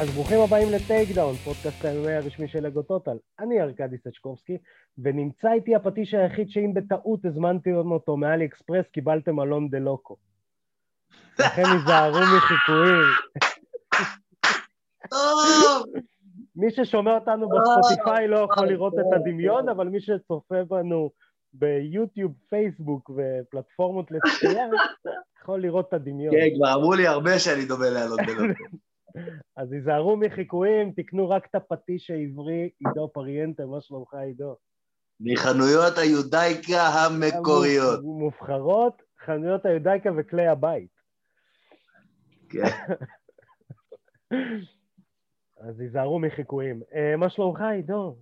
אז ברוכים הבאים לטייקדאון, פודקאסט היומי הרשמי של Go Total. אני ארכדי סצ'קובסקי, ונמצא איתי הפטיש היחיד שאם בטעות הזמנתי אותו מאלי אקספרס, קיבלתם אלון דה לוקו. לכן היזהרו מחיקויים. מי ששומע אותנו בספוטיפיי לא יכול לראות את הדמיון, אבל מי שצופה בנו ביוטיוב, פייסבוק ופלטפורמות לצפייה, יכול לראות את הדמיון. כן, כבר אמרו לי הרבה שאני דומה לאלון דה לוקו. אז היזהרו מחיקויים, תקנו רק את הפטיש העברי, עידו פריאנטה, מה שלומך עידו? מחנויות היודאיקה המקוריות. מובחרות, חנויות היודאיקה וכלי הבית. כן. אז היזהרו מחיקויים. אה, מה שלומך עידו?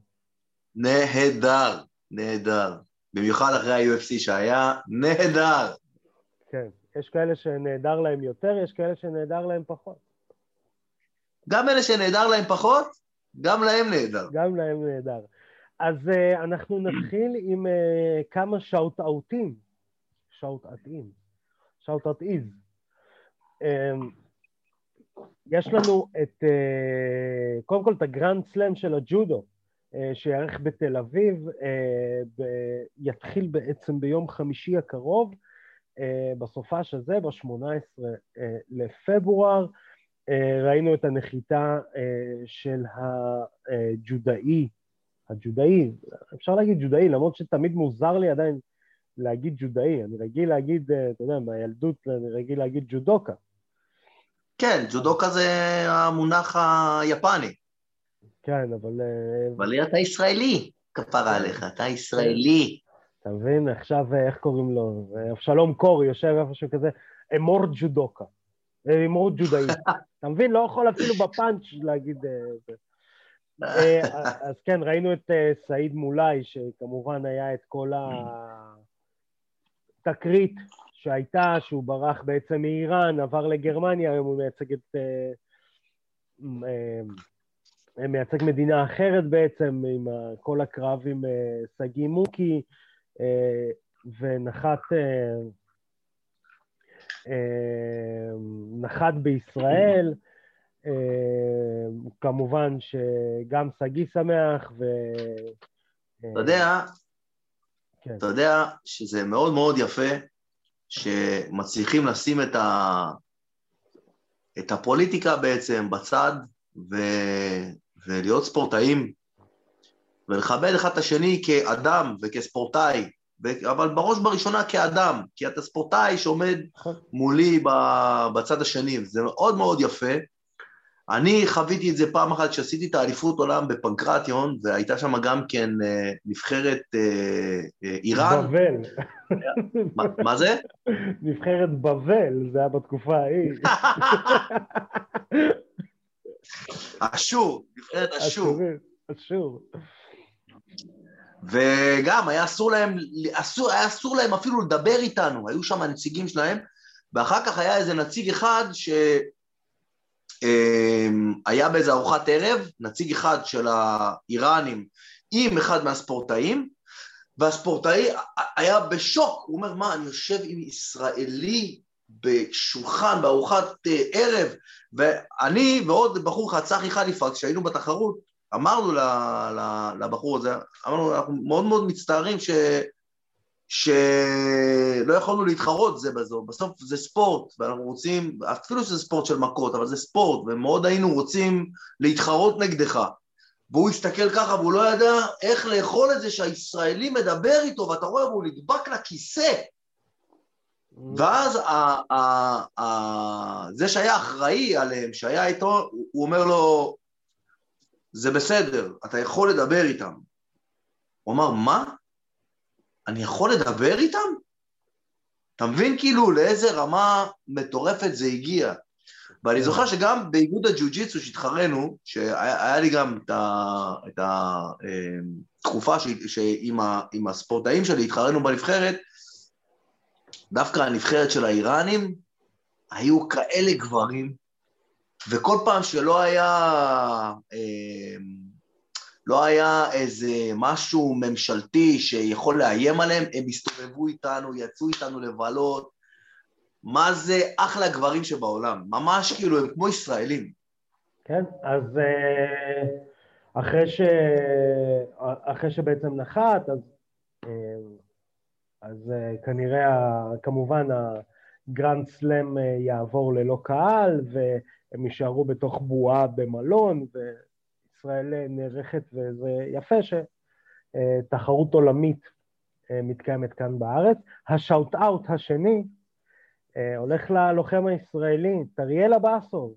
נהדר, נהדר. במיוחד אחרי ה-UFC שהיה, נהדר. כן, יש כאלה שנהדר להם יותר, יש כאלה שנהדר להם פחות. גם אלה שנהדר להם פחות, גם להם נהדר. גם להם נהדר. אז uh, אנחנו נתחיל עם uh, כמה שאוט-אוטים. שאוט-אטים. שאוט-אט-איז. Um, יש לנו את, uh, קודם כל את הגרנד סלאם של הג'ודו, uh, שיערך בתל אביב, uh, ב- יתחיל בעצם ביום חמישי הקרוב, uh, בסופש הזה, ב-18 uh, לפברואר. אה, ראינו את הנחיתה אה, של הג'ודאי, הג'ודאי, אפשר להגיד ג'ודאי, למרות שתמיד מוזר לי עדיין להגיד ג'ודאי, אני רגיל להגיד, אה, אתה יודע, מהילדות אני רגיל להגיד ג'ודוקה. כן, ג'ודוקה זה המונח היפני. כן, אבל... אבל אתה ישראלי, כפרה עליך, אתה ישראלי. אתה מבין? עכשיו, איך קוראים לו? אבשלום קור יושב איפשהו כזה, אמור ג'ודוקה. אמור ג'ודאי. אתה מבין? לא יכול אפילו בפאנץ' להגיד... אה, אה, אז כן, ראינו את אה, סעיד מולאי, שכמובן היה את כל התקרית שהייתה, שהוא ברח בעצם מאיראן, עבר לגרמניה, היום הוא מייצג את... מייצג מדינה אחרת בעצם, עם כל הקרב עם סגי מוקי, ונחת נחת בישראל, כמובן שגם שגיא שמח ו... אתה יודע, כן. אתה יודע שזה מאוד מאוד יפה שמצליחים לשים את, ה... את הפוליטיקה בעצם בצד ו... ולהיות ספורטאים ולכבד אחד את השני כאדם וכספורטאי אבל בראש בראשונה כאדם, כי אתה ספורטאי שעומד נכון. מולי בצד השני, זה מאוד מאוד יפה. אני חוויתי את זה פעם אחת כשעשיתי את האליפות עולם בפנקרטיון, והייתה שם גם כן אה, נבחרת אה, אה, איראן. בבל. מה, מה זה? נבחרת בבל, זה היה בתקופה ההיא. אשור, נבחרת אשור. אשור. וגם היה אסור להם, אסור, היה אסור להם אפילו לדבר איתנו, היו שם הנציגים שלהם, ואחר כך היה איזה נציג אחד שהיה אמ, באיזה ארוחת ערב, נציג אחד של האיראנים עם אחד מהספורטאים, והספורטאי היה בשוק, הוא אומר, מה, אני יושב עם ישראלי בשולחן, בארוחת אה, ערב, ואני ועוד בחור אחד, צחי חליפה, כשהיינו בתחרות, אמרנו לבחור הזה, אמרנו, אנחנו מאוד מאוד מצטערים ש... שלא יכולנו להתחרות זה בזו, בסוף זה ספורט, ואנחנו רוצים, אפילו שזה ספורט של מכות, אבל זה ספורט, ומאוד היינו רוצים להתחרות נגדך. והוא הסתכל ככה והוא לא ידע איך לאכול את זה שהישראלי מדבר איתו, ואתה רואה, הוא נדבק לכיסא. ואז ה, ה, ה, זה שהיה אחראי עליהם, שהיה איתו, הוא אומר לו, זה בסדר, אתה יכול לדבר איתם. הוא אמר, מה? אני יכול לדבר איתם? אתה מבין כאילו לאיזה רמה מטורפת זה הגיע. ואני זוכר שגם באיגוד הג'ו-ג'יצו שהתחרנו, שהיה לי גם את התקופה שעם הספורטאים שלי התחרנו בנבחרת, דווקא הנבחרת של האיראנים, היו כאלה גברים, וכל פעם שלא היה, אה, לא היה איזה משהו ממשלתי שיכול לאיים עליהם, הם הסתובבו איתנו, יצאו איתנו לבלות. מה זה אחלה גברים שבעולם, ממש כאילו הם כמו ישראלים. כן, אז אה, אחרי, ש... אחרי שבעצם נחת, אז, אה, אז אה, כנראה, כמובן, הגרנד סלאם יעבור ללא קהל, והם יישארו בתוך בועה במלון, וישראל נערכת, וזה יפה שתחרות עולמית מתקיימת כאן בארץ. ה shout-out השני הולך ללוחם הישראלי, טריאל אבאסוב.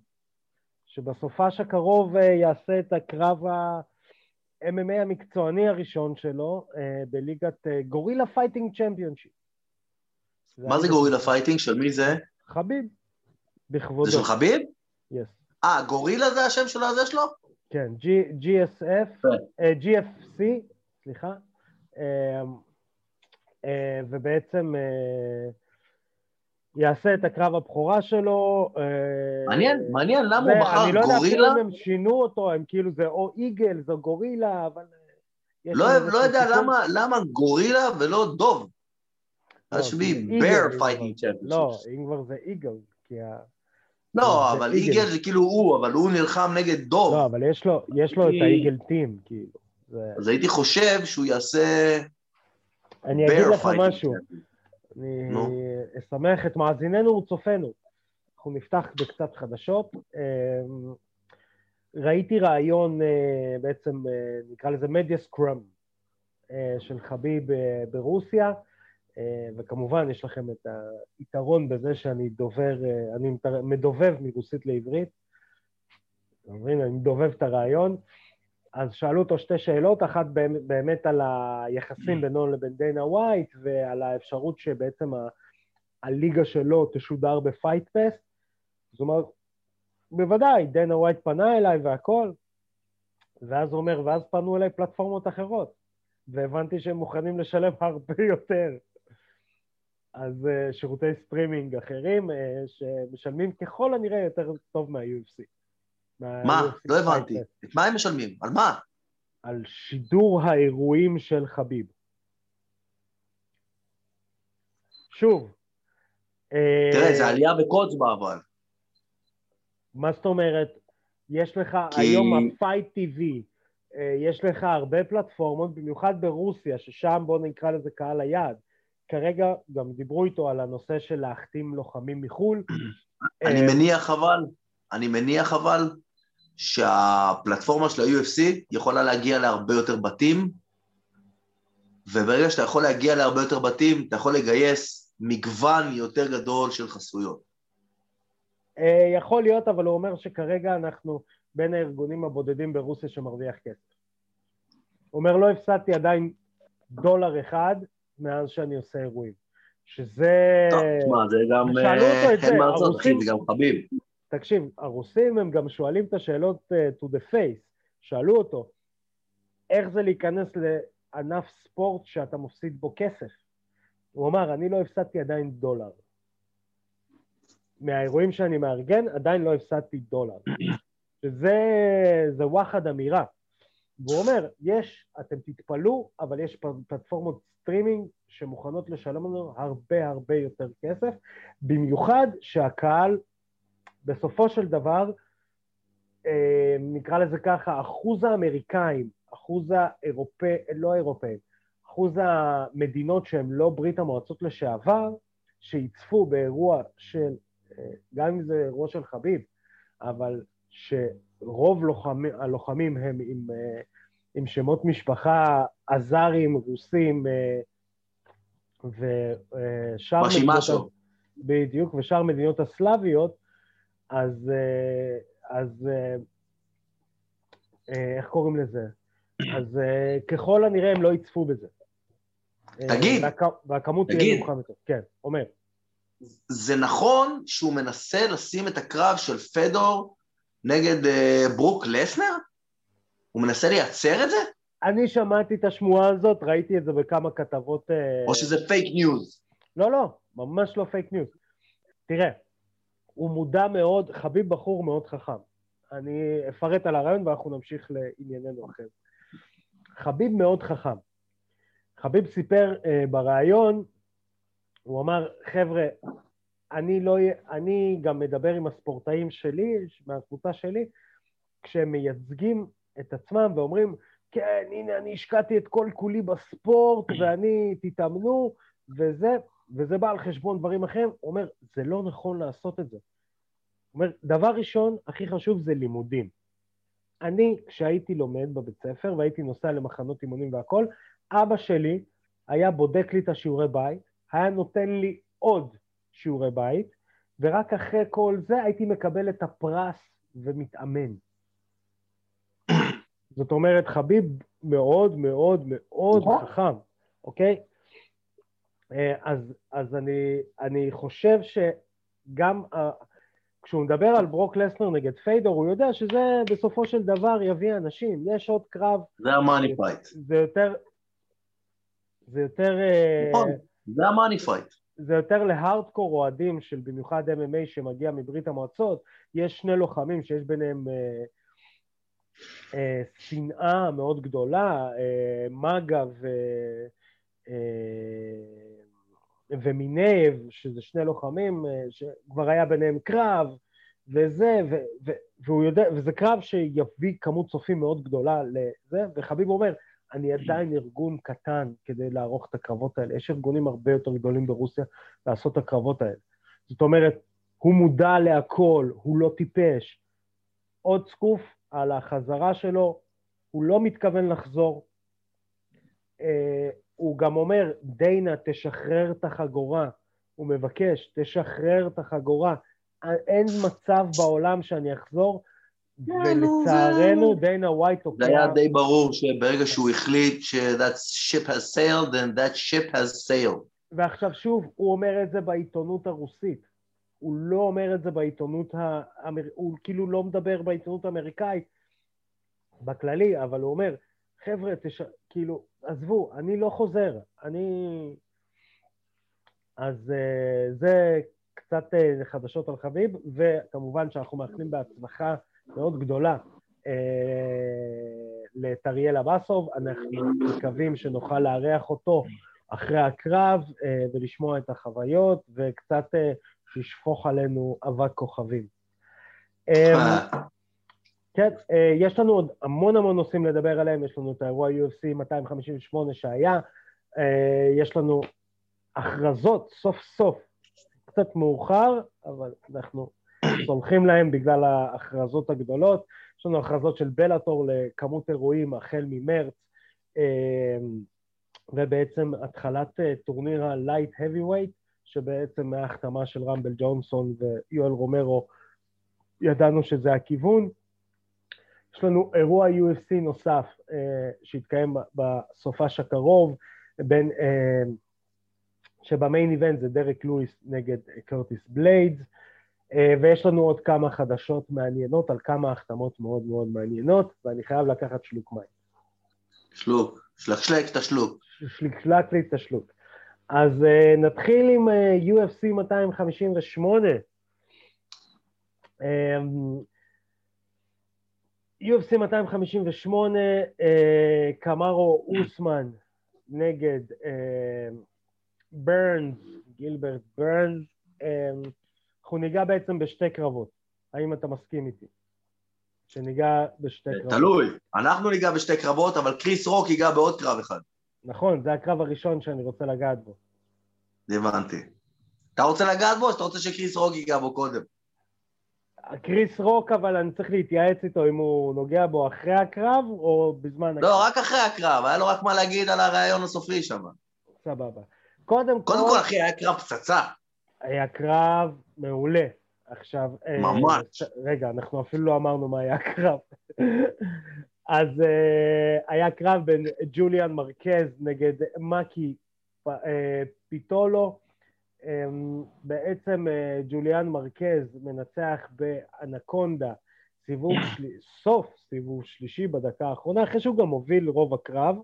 שבסופש הקרוב אה, יעשה את הקרב ה-MMA המקצועני הראשון שלו אה, בליגת אה, גורילה Fighting Championship. מה זה גורילה Fighting? של מי זה? חביב, בכבודו. זה של חביב? yes. אה, גורילה זה השם של הזה שלו? כן, GSF, GFC, סליחה, ובעצם יעשה את הקרב הבכורה שלו. אה, מעניין, מעניין, למה הוא בחר גורילה? אני לא יודע אם הם שינו אותו, הם כאילו זה או איגל, זו גורילה, אבל... אה, לא, לא יודע למה, למה גורילה ולא דוב. אז שמי bear fighting championship. לא, אם כבר זה איגל, כי ה... לא, אבל איגל זה כאילו הוא, אבל הוא נלחם נגד דוב. לא, אבל יש לו את האיגל טים, כאילו. אז הייתי חושב שהוא יעשה... אני אגיד לך משהו. אני אשמח את מאזיננו וצופינו. אנחנו נפתח בקצת חדשות. אמ, ראיתי רעיון, אה, בעצם אה, נקרא לזה מדיה סקראם, אה, של חביב ברוסיה, וכמובן יש לכם את היתרון בזה שאני דובר, אני מדובב מרוסית לעברית. אתה מבין? אני מדובב את הרעיון. אז שאלו אותו שתי שאלות, אחת באמת על היחסים בינו לבין דיינה ווייט ועל האפשרות שבעצם ה- הליגה שלו תשודר ב Fight Pass. זאת אומרת, בוודאי, דיינה ווייט פנה אליי והכל, ואז הוא אומר, ואז פנו אליי פלטפורמות אחרות, והבנתי שהם מוכנים לשלם הרבה יותר. אז uh, שירותי סטרימינג אחרים uh, שמשלמים ככל הנראה יותר טוב מה-UFC. מה? לא הבנתי. את מה הם משלמים? על מה? על שידור האירועים של חביב. שוב. תראה, זה עלייה בקצבה אבל. מה זאת אומרת? יש לך כי... היום ה-Fight TV, אה, יש לך הרבה פלטפורמות, במיוחד ברוסיה, ששם בוא נקרא לזה קהל היעד. כרגע גם דיברו איתו על הנושא של להחתים לוחמים מחו"ל. אני אה, מניח אבל, אני מניח אבל שהפלטפורמה של ה-UFC יכולה להגיע להרבה יותר בתים, וברגע שאתה יכול להגיע להרבה יותר בתים, אתה יכול לגייס מגוון יותר גדול של חסויות. אה, יכול להיות, אבל הוא אומר שכרגע אנחנו בין הארגונים הבודדים ברוסיה שמרוויח כסף. הוא אומר, לא הפסדתי עדיין דולר אחד מאז שאני עושה אירועים. שזה... טוב, תשמע, זה גם... שאלו אותו את זה, הרוסים... זה גם חביב. תקשיב, הרוסים הם גם שואלים את השאלות uh, to the face, שאלו אותו, איך זה להיכנס לענף ספורט שאתה מפסיד בו כסף? הוא אמר, אני לא הפסדתי עדיין דולר. מהאירועים שאני מארגן, עדיין לא הפסדתי דולר. שזה וואחד אמירה. והוא אומר, יש, אתם תתפלאו, אבל יש פלטפורמות סטרימינג שמוכנות לשלם לנו הרבה הרבה יותר כסף, במיוחד שהקהל בסופו של דבר, אה, נקרא לזה ככה, אחוז האמריקאים, אחוז האירופאים, לא האירופאים, אחוז המדינות שהן לא ברית המועצות לשעבר, שיצפו באירוע של, אה, גם אם זה אירוע של חביב, אבל שרוב לוחמים, הלוחמים הם עם, אה, עם שמות משפחה עזרים, רוסים, ושאר מדינות... בדיוק, ושאר מדינות הסלאביות, אז, אה, אז אה, אה, איך קוראים לזה? אז ככל הנראה הם לא יצפו בזה. תגיד, והכמות תהיה נמוכה יותר. כן, אומר. זה נכון שהוא מנסה לשים את הקרב של פדור נגד ברוק לסנר? הוא מנסה לייצר את זה? אני שמעתי את השמועה הזאת, ראיתי את זה בכמה כתבות... או שזה fake news? לא, לא, ממש לא fake news. תראה, הוא מודע מאוד, חביב בחור מאוד חכם. אני אפרט על הרעיון ואנחנו נמשיך לענייננו אחר. חביב מאוד חכם. חביב סיפר uh, בריאיון, הוא אמר, חבר'ה, אני, לא, אני גם מדבר עם הספורטאים שלי, מהקבוצה שלי, כשהם מייצגים את עצמם ואומרים, כן, הנה, אני השקעתי את כל כולי בספורט, ואני, תתאמנו, וזה, וזה בא על חשבון דברים אחרים, הוא אומר, זה לא נכון לעשות את זה. הוא אומר, דבר ראשון, הכי חשוב זה לימודים. אני, כשהייתי לומד בבית ספר והייתי נוסע למחנות אימונים והכול, אבא שלי היה בודק לי את השיעורי בית, היה נותן לי עוד שיעורי בית, ורק אחרי כל זה הייתי מקבל את הפרס ומתאמן. זאת אומרת, חביב מאוד מאוד מאוד נכון. חכם, אוקיי? אה, אז, אז אני, אני חושב שגם uh, כשהוא מדבר על ברוק לסנר נגד פיידור, הוא יודע שזה בסופו של דבר יביא אנשים. יש עוד קרב... זה ה money fight. זה יותר... זה יותר... אה, נכון, זה ה money fight. זה יותר להארדקור אוהדים של במיוחד MMA שמגיע מברית המועצות. יש שני לוחמים שיש ביניהם... אה, אה, שנאה מאוד גדולה, אה, מגה ו... אה, ומינב, שזה שני לוחמים, שכבר היה ביניהם קרב, וזה, ו, ו, והוא יודע, וזה קרב שיביא כמות צופים מאוד גדולה לזה, וחביב אומר, אני עדיין ארגון קטן כדי לערוך את הקרבות האלה. יש ארגונים הרבה יותר גדולים ברוסיה לעשות את הקרבות האלה. זאת אומרת, הוא מודע להכל, הוא לא טיפש. עוד סקוף, על החזרה שלו, הוא לא מתכוון לחזור. Uh, הוא גם אומר, דיינה, תשחרר את החגורה. הוא מבקש, תשחרר את החגורה. אין מצב בעולם שאני אחזור, ולצערנו דיינה ווייט תוקע... זה היה די ברור שברגע שהוא החליט ש-that ship has sailed, then that ship has sailed. ועכשיו שוב, הוא אומר את זה בעיתונות הרוסית. הוא לא אומר את זה בעיתונות, האמר... הוא כאילו לא מדבר בעיתונות האמריקאית בכללי, אבל הוא אומר, חבר'ה, תש... כאילו, עזבו, אני לא חוזר, אני... אז uh, זה קצת uh, חדשות על חביב, וכמובן שאנחנו מאחלים בהצלחה מאוד גדולה uh, לטריאל אבסוב, אנחנו מקווים שנוכל לארח אותו אחרי הקרב uh, ולשמוע את החוויות, וקצת uh, שישפוך עלינו אבק כוכבים. אה. כן, אה, יש לנו עוד המון המון נושאים לדבר עליהם, יש לנו את האירוע UFC 258 שהיה, אה, יש לנו הכרזות סוף סוף, קצת מאוחר, אבל אנחנו סולחים להם בגלל ההכרזות הגדולות. יש לנו הכרזות של בלאטור לכמות אירועים החל ממרץ, ובעצם התחלת טורניר ה-Light Heavyweight, שבעצם מההחתמה של רמבל ג'ונסון ויואל רומרו ידענו שזה הכיוון. יש לנו אירוע UFC נוסף אה, שהתקיים בסופש הקרוב, בין, אה, שבמיין איבנט זה דרק לואיס נגד קרטיס בליידס, אה, ויש לנו עוד כמה חדשות מעניינות על כמה החתמות מאוד מאוד מעניינות, ואני חייב לקחת שלוק מים. שלוק, שלק את השלוק. שלק לי את השלוק. אז uh, נתחיל עם uh, UFC 258. Um, UFC 258, uh, קמרו אוסמן נגד uh, ברנס, גילברט ברנס. Um, אנחנו ניגע בעצם בשתי קרבות. האם אתה מסכים איתי? שניגע בשתי קרבות. תלוי, אנחנו ניגע בשתי קרבות, אבל קריס רוק ייגע בעוד קרב אחד. נכון, זה הקרב הראשון שאני רוצה לגעת בו. הבנתי. אתה רוצה לגעת בו או שאתה רוצה שקריס רוק ייגע בו קודם? קריס רוק, אבל אני צריך להתייעץ איתו אם הוא נוגע בו אחרי הקרב או בזמן הקרב. לא, רק אחרי הקרב, היה לו רק מה להגיד על הרעיון הסופי שם. סבבה. קודם כל... קודם כל, אחי, היה קרב פצצה. היה קרב מעולה. עכשיו... אה, ממש. רגע, אנחנו אפילו לא אמרנו מה היה הקרב. אז uh, היה קרב בין ג'וליאן מרקז נגד מקי פיטולו. Um, בעצם ג'וליאן מרקז מנצח באנקונדה סיבוב של... סוף סיבוב שלישי בדקה האחרונה, אחרי שהוא גם הוביל רוב הקרב.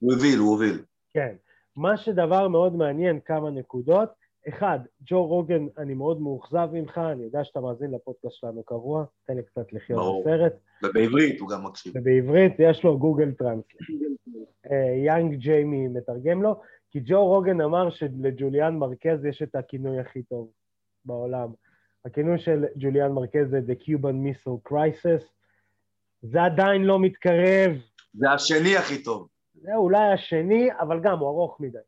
הוא הוביל, הוא הוביל. כן. מה שדבר מאוד מעניין, כמה נקודות, אחד, ג'ו רוגן, אני מאוד מאוכזב ממך, אני יודע שאתה מאזין לפודקאסט שלנו קבוע, תן לי קצת לחיות ברור. בסרט. ובעברית הוא גם מקשיב. ובעברית יש לו גוגל טרנסלט. יאנג ג'יימי מתרגם לו, כי ג'ו רוגן אמר שלג'וליאן מרקז יש את הכינוי הכי טוב בעולם. הכינוי של ג'וליאן מרקז זה The Cuban Missile Crisis, זה עדיין לא מתקרב. זה השני הכי טוב. זה אולי השני, אבל גם הוא ארוך מדי.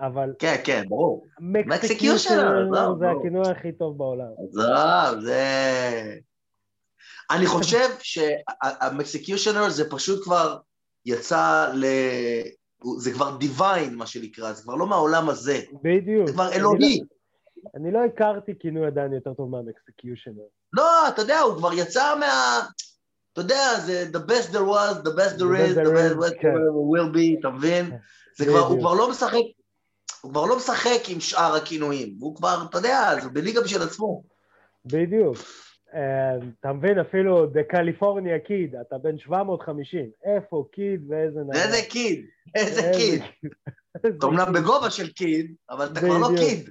אבל... כן, כן, ברור. מקסקיושנר זה הכינוי הכי טוב בעולם. עזוב, זה... אני חושב שהמקסקיושנר זה פשוט כבר יצא ל... זה כבר דיוויין, מה שנקרא, זה כבר לא מהעולם הזה. בדיוק. זה כבר אלוהי. אני לא הכרתי כינוי עדיין יותר טוב מהמקסקיושנר. לא, אתה יודע, הוא כבר יצא מה... אתה יודע, זה the best there was, the best there is, the best there will be, אתה מבין? זה כבר, הוא כבר לא משחק, הוא כבר לא משחק עם שאר הכינויים, הוא כבר, אתה יודע, זה בליגה בשביל עצמו. בדיוק. אתה מבין, אפילו The California Kid, אתה בן 750, איפה קיד ואיזה נער. איזה קיד, איזה קיד. אתה אומנם בגובה של קיד, אבל אתה כבר לא קיד.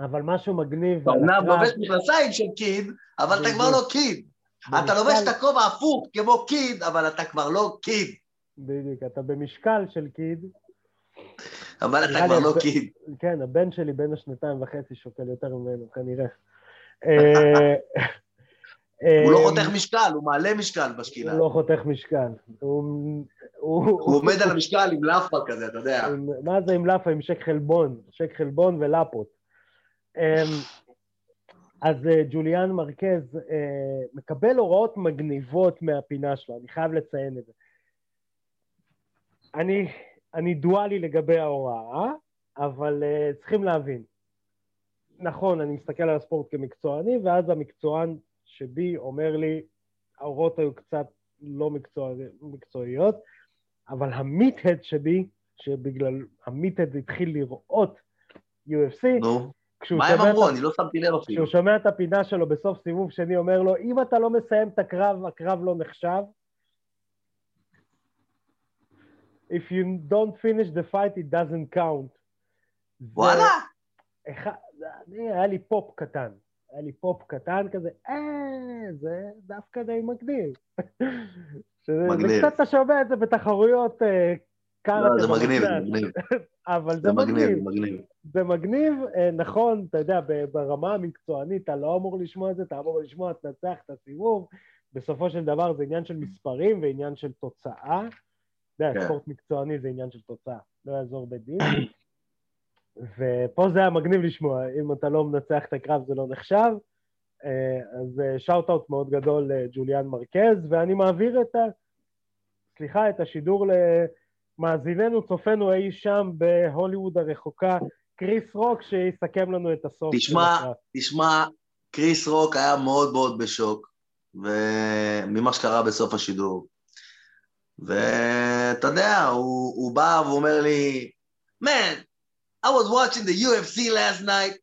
אבל משהו מגניב. אתה אומנם לובש מכנסיים של קיד, אבל אתה כבר לא קיד. אתה לובש את הכובע הפוך כמו קיד, אבל אתה כבר לא קיד. בדיוק, אתה במשקל של קיד. אבל אתה כבר לא קיד. כן, הבן שלי בן השנתיים וחצי שוקל יותר ממנו, כנראה. אה, הוא לא חותך משקל, הוא מעלה משקל בשקילה. הוא לא חותך משקל. הוא עומד על המשקל עם לאפה כזה, אתה יודע. מה זה עם לאפה? עם שק חלבון, שק חלבון ולאפות. אמ, אז אה, ג'וליאן מרקז אה, מקבל הוראות מגניבות מהפינה שלו, אני חייב לציין את זה. אני, אני דואלי לגבי ההוראה, אבל צריכים להבין. נכון, אני מסתכל על הספורט כמקצועני, ואז המקצוען שבי אומר לי, ההוראות היו קצת לא מקצוע, מקצועיות, אבל המיטהד שבי, שבגלל המיטהד התחיל לראות UFC, נו, מה הם אמרו? אני לא שמתי לב אפילו. כשהוא שומע את הפינה שלו בסוף סיבוב שני, אומר לו, אם אתה לא מסיים את הקרב, הקרב לא נחשב. If you don't finish the fight, it doesn't count. וואלה? אני, היה לי פופ קטן. היה לי פופ קטן כזה, אה, זה דווקא די מגניב. מגניב. וקצת אתה שומע את זה בתחרויות אה, קארטה. לא, זה מגניב, זה מגניב. אבל זה מגניב. זה מגניב, אה, נכון, אתה יודע, ברמה המקצוענית אתה לא אמור לשמוע את זה, אתה אמור לשמוע, תנצח את הסיבוב. בסופו של דבר זה עניין של מספרים ועניין של תוצאה. אתה יודע, כן. ספורט מקצועני זה עניין של תוצאה, לא יעזור בדין. ופה זה היה מגניב לשמוע, אם אתה לא מנצח את הקרב זה לא נחשב. אה, אז shout-out מאוד גדול לג'וליאן מרקז, ואני מעביר את ה... סליחה, את השידור למאזיננו, צופינו אי שם בהוליווד הרחוקה, קריס רוק, שיסכם לנו את הסוף. תשמע, תשמע, קריס רוק היה מאוד מאוד בשוק, ממה שקרה בסוף השידור. ואתה יודע, הוא, הוא בא ואומר לי, man, I was watching the UFC last night.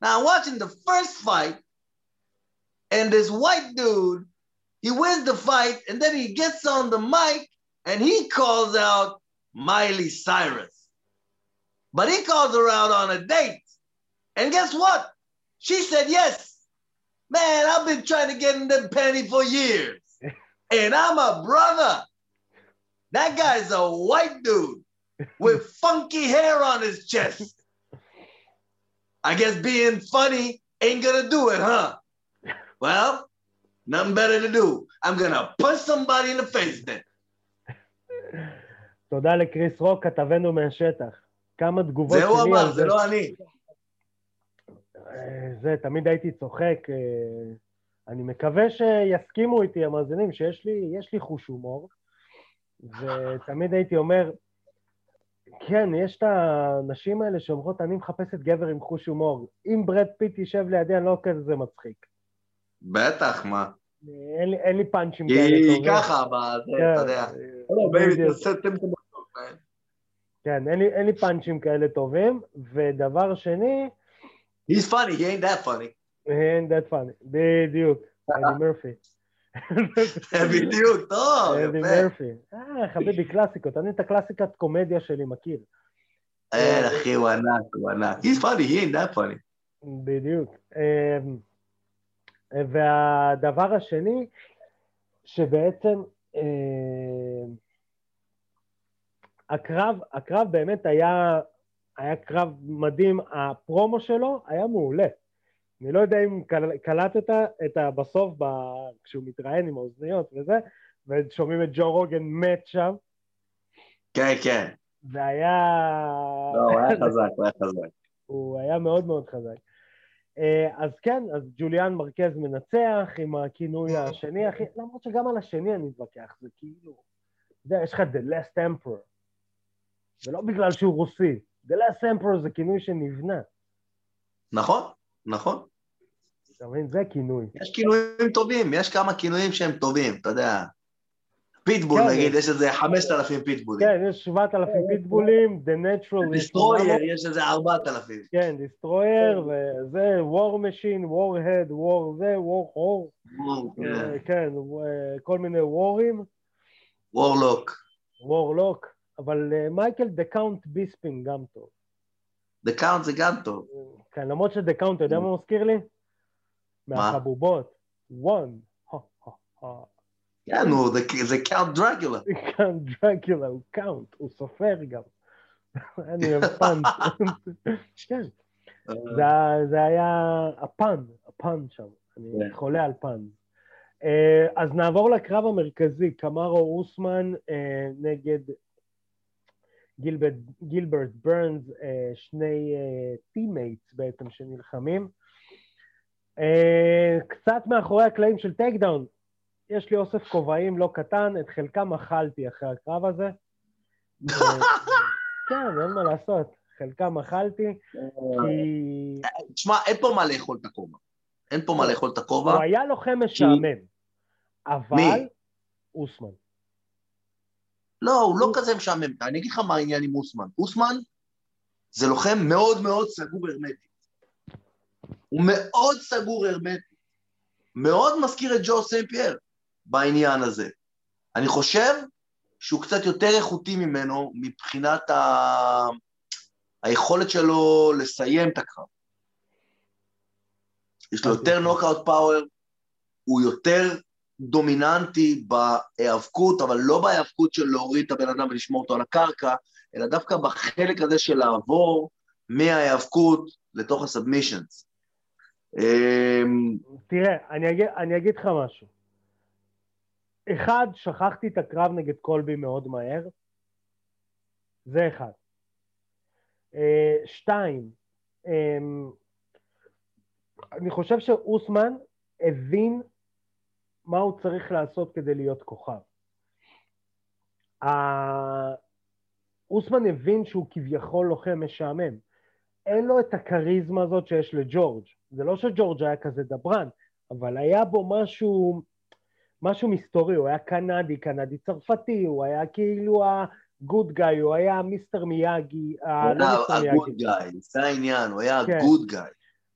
Now I'm watching the first fight, and this white dude, he wins the fight, and then he gets on the mic and he calls out Miley Cyrus. But he calls her out on a date. And guess what? She said yes. Man, I've been trying to get in them panty for years. and I'm a brother. That guy's a white dude with funky hair on his chest. I guess being funny ain't gonna do it, huh? Well, nothing better to do. I'm gonna punch somebody in the face then. תודה לקריס רוק, כתבנו מהשטח. כמה תגובות שלי על זה. זה הוא אמר, זה לא אני. זה, תמיד הייתי צוחק. אני מקווה שיסכימו איתי המאזינים שיש לי, לי חוש הומור, ותמיד הייתי אומר, כן, יש את הנשים האלה שאומרות, אני מחפשת גבר עם חוש הומור. אם ברד פיט יישב לידי, אני לא כזה מצחיק. בטח, מה? אין לי, אין לי פאנצ'ים כאלה. היא ככה, כן, אתה יודע. כן, אין לי, אין לי פאנצ'ים כאלה טובים, ודבר שני... He's funny, he ain't that funny. He ain't that funny, בדיוק, אדי מרפי. בדיוק, טוב, יפה. אדי מרפי. אה, חביבי, קלאסיקות. אני את הקלאסיקת קומדיה שלי מכיר. אין, אחי, הוא ענק, הוא ענק. He's funny, he ain't that funny. בדיוק. אמ, והדבר השני, שבעצם אמ, הקרב, הקרב באמת היה, היה קרב מדהים, הפרומו שלו היה מעולה. אני לא יודע אם קל- קלטת את ה... בסוף, ב... כשהוא מתראיין עם האוזניות וזה, ושומעים את ג'ו רוגן מת שם, כן, כן. זה היה... לא, הוא היה חזק, הוא היה חזק. הוא היה מאוד מאוד חזק. אה, אז כן, אז ג'וליאן מרקז מנצח עם הכינוי השני, אחי, למרות שגם על השני אני מתווכח, זה כאילו, אתה יודע, יש לך The Last Emperor, ולא בגלל שהוא רוסי, The Last Emperor זה כינוי שנבנה, נכון, נכון. אתה מבין? זה כינוי. יש כינויים טובים, יש כמה כינויים שהם טובים, אתה יודע. פיטבול כן, נגיד, יש- איזה 5,000 פיטבולים. כן, יש 7,000 פיטבולים, The Natural, דיסטרויר, יש איזה 4,000. כן, דיסטרויר, וזה War Machine, Warhead, War זה, War Horror, אה, כן, אה, כל מיני וורים. וורלוק. וורלוק, אבל אה, מייקל דה קאונט ביספין גם טוב. The Count זה גם טוב. כן, למרות שדה קאונט, אתה יודע מה הוא מזכיר לי? מהחבובות. one. כן, זה- קאונט דרגולה. קאונט דרקולה, הוא קאונט, הוא סופר גם. אני אוהב פאנט. כן, זה ה- זה היה הפאן, הפאן שם. אני כן. חולה על pun. אה, אז נעבור לקרב המרכזי, קמרו אוסמן אה, נגד גילברט ברנס, אה, שני teammates בעצם שנלחמים. אה, קצת מאחורי הקלעים של טייק דאון, יש לי אוסף כובעים לא קטן, את חלקם אכלתי אחרי הקרב הזה. כן, אין מה לעשות, חלקם אכלתי, כי תשמע, אין פה מה לאכול את הכובע. אין פה מה לאכול את הכובע. הוא היה לוחם משעמם, אבל מי? אוסמן. לא, הוא לא כזה משעמם. אני אגיד לך מה העניין עם אוסמן. אוסמן זה לוחם מאוד מאוד סגור הרמטית. הוא מאוד סגור הרמטית. מאוד מזכיר את ג'ו סן פייר בעניין הזה. אני חושב שהוא קצת יותר איכותי ממנו מבחינת ה... היכולת שלו לסיים את הקרב. יש לו יותר נוקאוט פאוור, הוא יותר דומיננטי בהיאבקות, אבל לא בהיאבקות של להוריד את הבן אדם ולשמור אותו על הקרקע, אלא דווקא בחלק הזה של לעבור מההיאבקות לתוך הסאבמישנס. אמ, תראה, אני אגיד, אני אגיד לך משהו. אחד, שכחתי את הקרב נגד קולבי מאוד מהר. זה אחד. אה, שתיים, אמ, אני חושב שאוסמן הבין מה הוא צריך לעשות כדי להיות כוכב. אוסמן הבין שהוא כביכול לוחם משעמם. אין לו את הכריזמה הזאת שיש לג'ורג'. זה לא שג'ורג' היה כזה דברן, אבל היה בו משהו, משהו מסתורי, הוא היה קנדי, קנדי צרפתי, הוא היה כאילו הגוד גאי, הוא היה מיסטר מיאגי, לא מיסטר הגוד מיאגי. גאי, זה העניין, הוא היה. ה good guy.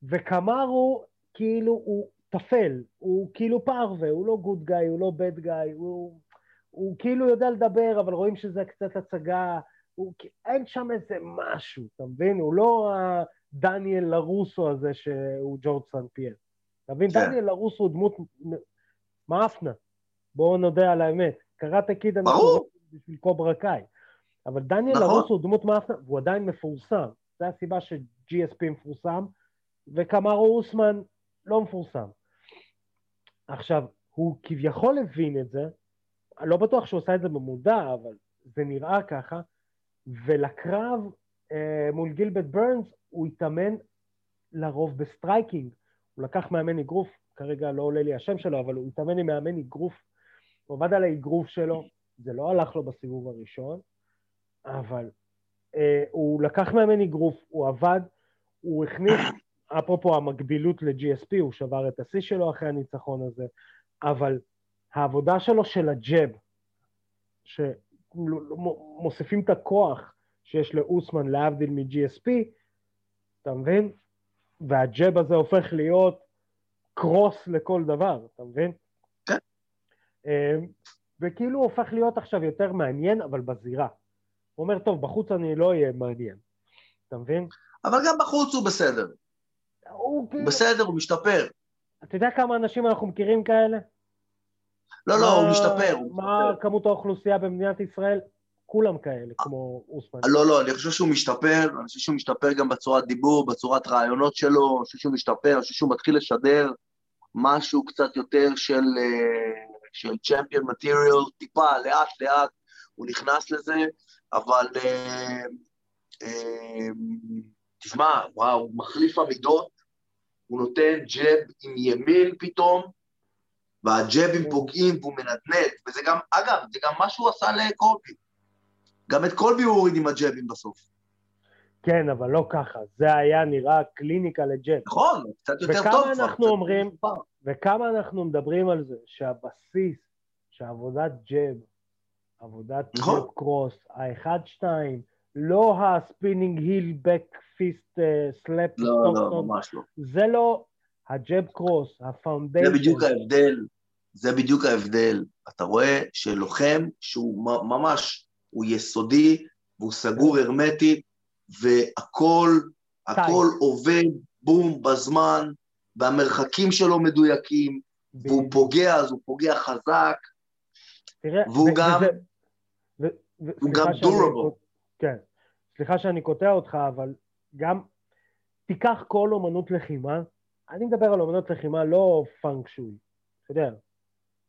וקמרו, כאילו, הוא תפל, הוא כאילו פרווה, הוא לא good guy, הוא לא bad guy, הוא, הוא כאילו יודע לדבר, אבל רואים שזה קצת הצגה, הוא, אין שם איזה משהו, אתה מבין? הוא לא הדניאל לרוסו הזה שהוא ג'ורג' סן פייר. אתה מבין? כן. דניאל לרוסו הוא דמות מאפנה, בואו נודה על האמת. קראטה קיד אנחנו בשביל קוברה קאי. אבל דניאל נכון. לרוסו הוא דמות מאפנה, והוא עדיין מפורסם. זו הסיבה ש-GSP מפורסם, וקמרו אוסמן לא מפורסם. עכשיו, הוא כביכול הבין את זה, אני לא בטוח שהוא עושה את זה במודע, אבל זה נראה ככה, ולקרב מול גילברט ברנס הוא התאמן לרוב ב striking. הוא לקח מאמן אגרוף, כרגע לא עולה לי השם שלו, אבל הוא התאמן עם מאמן אגרוף, הוא עבד על האגרוף שלו, זה לא הלך לו בסיבוב הראשון, אבל אה, הוא לקח מאמן אגרוף, הוא עבד, הוא הכניס, אפרופו המקבילות ל-GSP, הוא שבר את השיא שלו אחרי הניצחון הזה, אבל העבודה שלו של הג'ב, שמוסיפים את הכוח שיש לאוסמן להבדיל מ-GSP, אתה מבין? והג'ב הזה הופך להיות קרוס לכל דבר, אתה מבין? כן. אה, וכאילו הוא הופך להיות עכשיו יותר מעניין, אבל בזירה. הוא אומר, טוב, בחוץ אני לא אהיה מעניין, אתה מבין? אבל גם בחוץ הוא בסדר. הוא כאילו... בסדר, הוא משתפר. אתה יודע כמה אנשים אנחנו מכירים כאלה? לא, לא, הוא משתפר. מה. כמות האוכלוסייה במדינת ישראל? כולם כאלה, כמו אוסמן. לא, לא, אני חושב שהוא משתפר, אני חושב שהוא משתפר גם בצורת דיבור, בצורת רעיונות שלו, אני חושב שהוא משתפר, אני חושב שהוא מתחיל לשדר משהו קצת יותר של, אה, של צ'מפיון מטריאל, טיפה, לאט לאט, הוא נכנס לזה, אבל אה, אה, תשמע, וואו, הוא מחליף עמידות, הוא נותן ג'ב עם ימין פתאום, והג'בים כן. פוגעים והוא מנדנד, וזה גם, אגב, זה גם מה שהוא עשה לקולבי. גם את קולבי הוא הוריד עם הג'בים בסוף. כן, אבל לא ככה, זה היה נראה קליניקה לג'ב. נכון, קצת יותר טוב כבר. וכמה אנחנו אומרים, וכמה אנחנו מדברים על זה, שהבסיס, שעבודת jab, עבודת נכון. jab cross, האחד-שתיים, לא ה spinning heel back fist slap, לא, לא, ממש לא. זה לא ה jab cross, ה foundation. זה בדיוק ההבדל, זה בדיוק ההבדל. אתה רואה שלוחם שהוא ממש, הוא יסודי, והוא סגור הרמטית, והכל, הכל עובד בום בזמן, והמרחקים שלו מדויקים, והוא פוגע, אז הוא פוגע חזק, והוא גם, הוא גם durable. כן, סליחה שאני קוטע אותך, אבל גם תיקח כל אומנות לחימה, אני מדבר על אומנות לחימה לא פנג שווי, אתה יודע,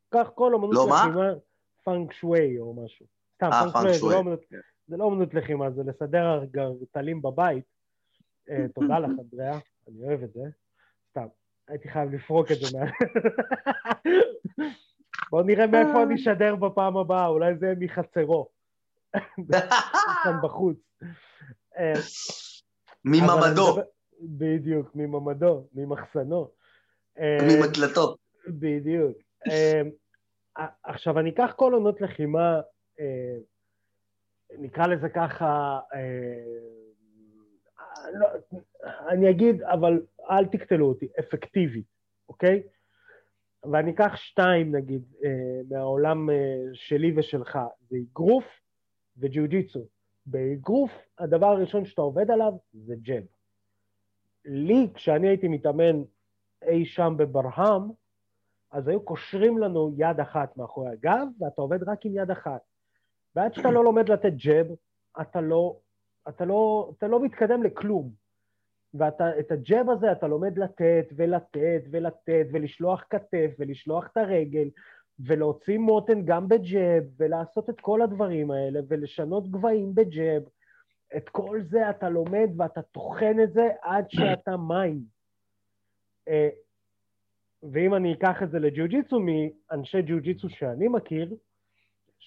קח כל אומנות לא לחימה, פנג שווי או משהו. סתם, אה, פנג שווי. לא זה לא אומנות לחימה, זה לסדר גרטלים בבית. אה, תודה לך, אנדריאה, אני אוהב את זה. סתם, הייתי חייב לפרוק את זה מה... בואו נראה מאיפה אני אשדר בפעם הבאה, אולי זה מחצרו. כאן בחוץ. אה, מממדו. בדיוק, מממדו, ממחסנו. אה, ממקלטו. בדיוק. עכשיו, אני אקח כל עונות לחימה נקרא לזה ככה, אה, לא, אני אגיד, אבל אל תקטלו אותי, אפקטיבי, אוקיי? ואני אקח שתיים נגיד אה, מהעולם אה, שלי ושלך, זה אגרוף וג'יוג'יצו. באגרוף הדבר הראשון שאתה עובד עליו זה ג'ב. לי, כשאני הייתי מתאמן אי שם בברהם, אז היו קושרים לנו יד אחת מאחורי הגב, ואתה עובד רק עם יד אחת. ועד שאתה לא לומד לתת ג'ב, אתה לא, אתה לא, אתה לא מתקדם לכלום. ואת הג'ב הזה אתה לומד לתת ולתת ולתת ולשלוח כתף ולשלוח את הרגל ולהוציא מותן גם בג'ב ולעשות את כל הדברים האלה ולשנות גבהים בג'ב. את כל זה אתה לומד ואתה טוחן את זה עד שאתה מים. אה, ואם אני אקח את זה לג'יוג'יצו מאנשי ג'יוג'יצו שאני מכיר,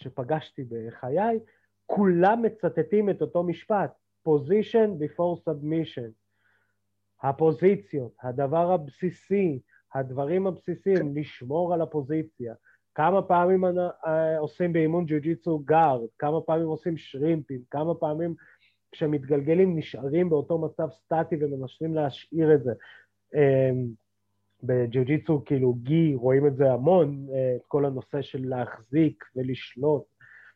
שפגשתי בחיי, כולם מצטטים את אותו משפט, position before submission. הפוזיציות, הדבר הבסיסי, הדברים הבסיסיים, לשמור על הפוזיציה. כמה פעמים אה, עושים באימון ג'יוג'יצו גארד, כמה פעמים עושים שרימפים, כמה פעמים כשמתגלגלים נשארים באותו מצב סטטי ומנסים להשאיר את זה. בג'יוג'יצו, כאילו גי, רואים את זה המון, אה, את כל הנושא של להחזיק ולשלוט,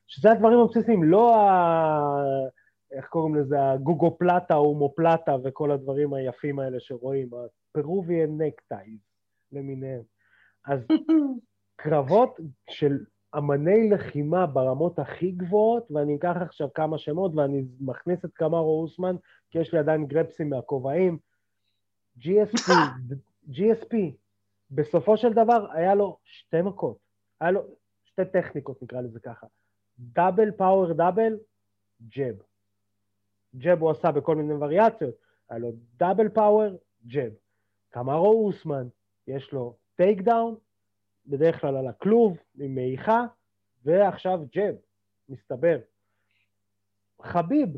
שזה הדברים הבסיסיים, לא ה... איך קוראים לזה, הגוגו פלטה, הומו פלטה וכל הדברים היפים האלה שרואים, הפרוביאן נקטייז למיניהם. אז קרבות של אמני לחימה ברמות הכי גבוהות, ואני אקח עכשיו כמה שמות ואני מכניס את קמרו אוסמן, כי יש לי עדיין גרפסים מהכובעים. GSP, GSP, בסופו של דבר היה לו שתי מכות, היה לו שתי טכניקות נקרא לזה ככה, double power double, jab. jab הוא עשה בכל מיני וריאציות, היה לו double power, jab. קמרו אוסמן, יש לו takedown, בדרך כלל על הכלוב, עם מעיכה, ועכשיו jab, מסתבר. חביב,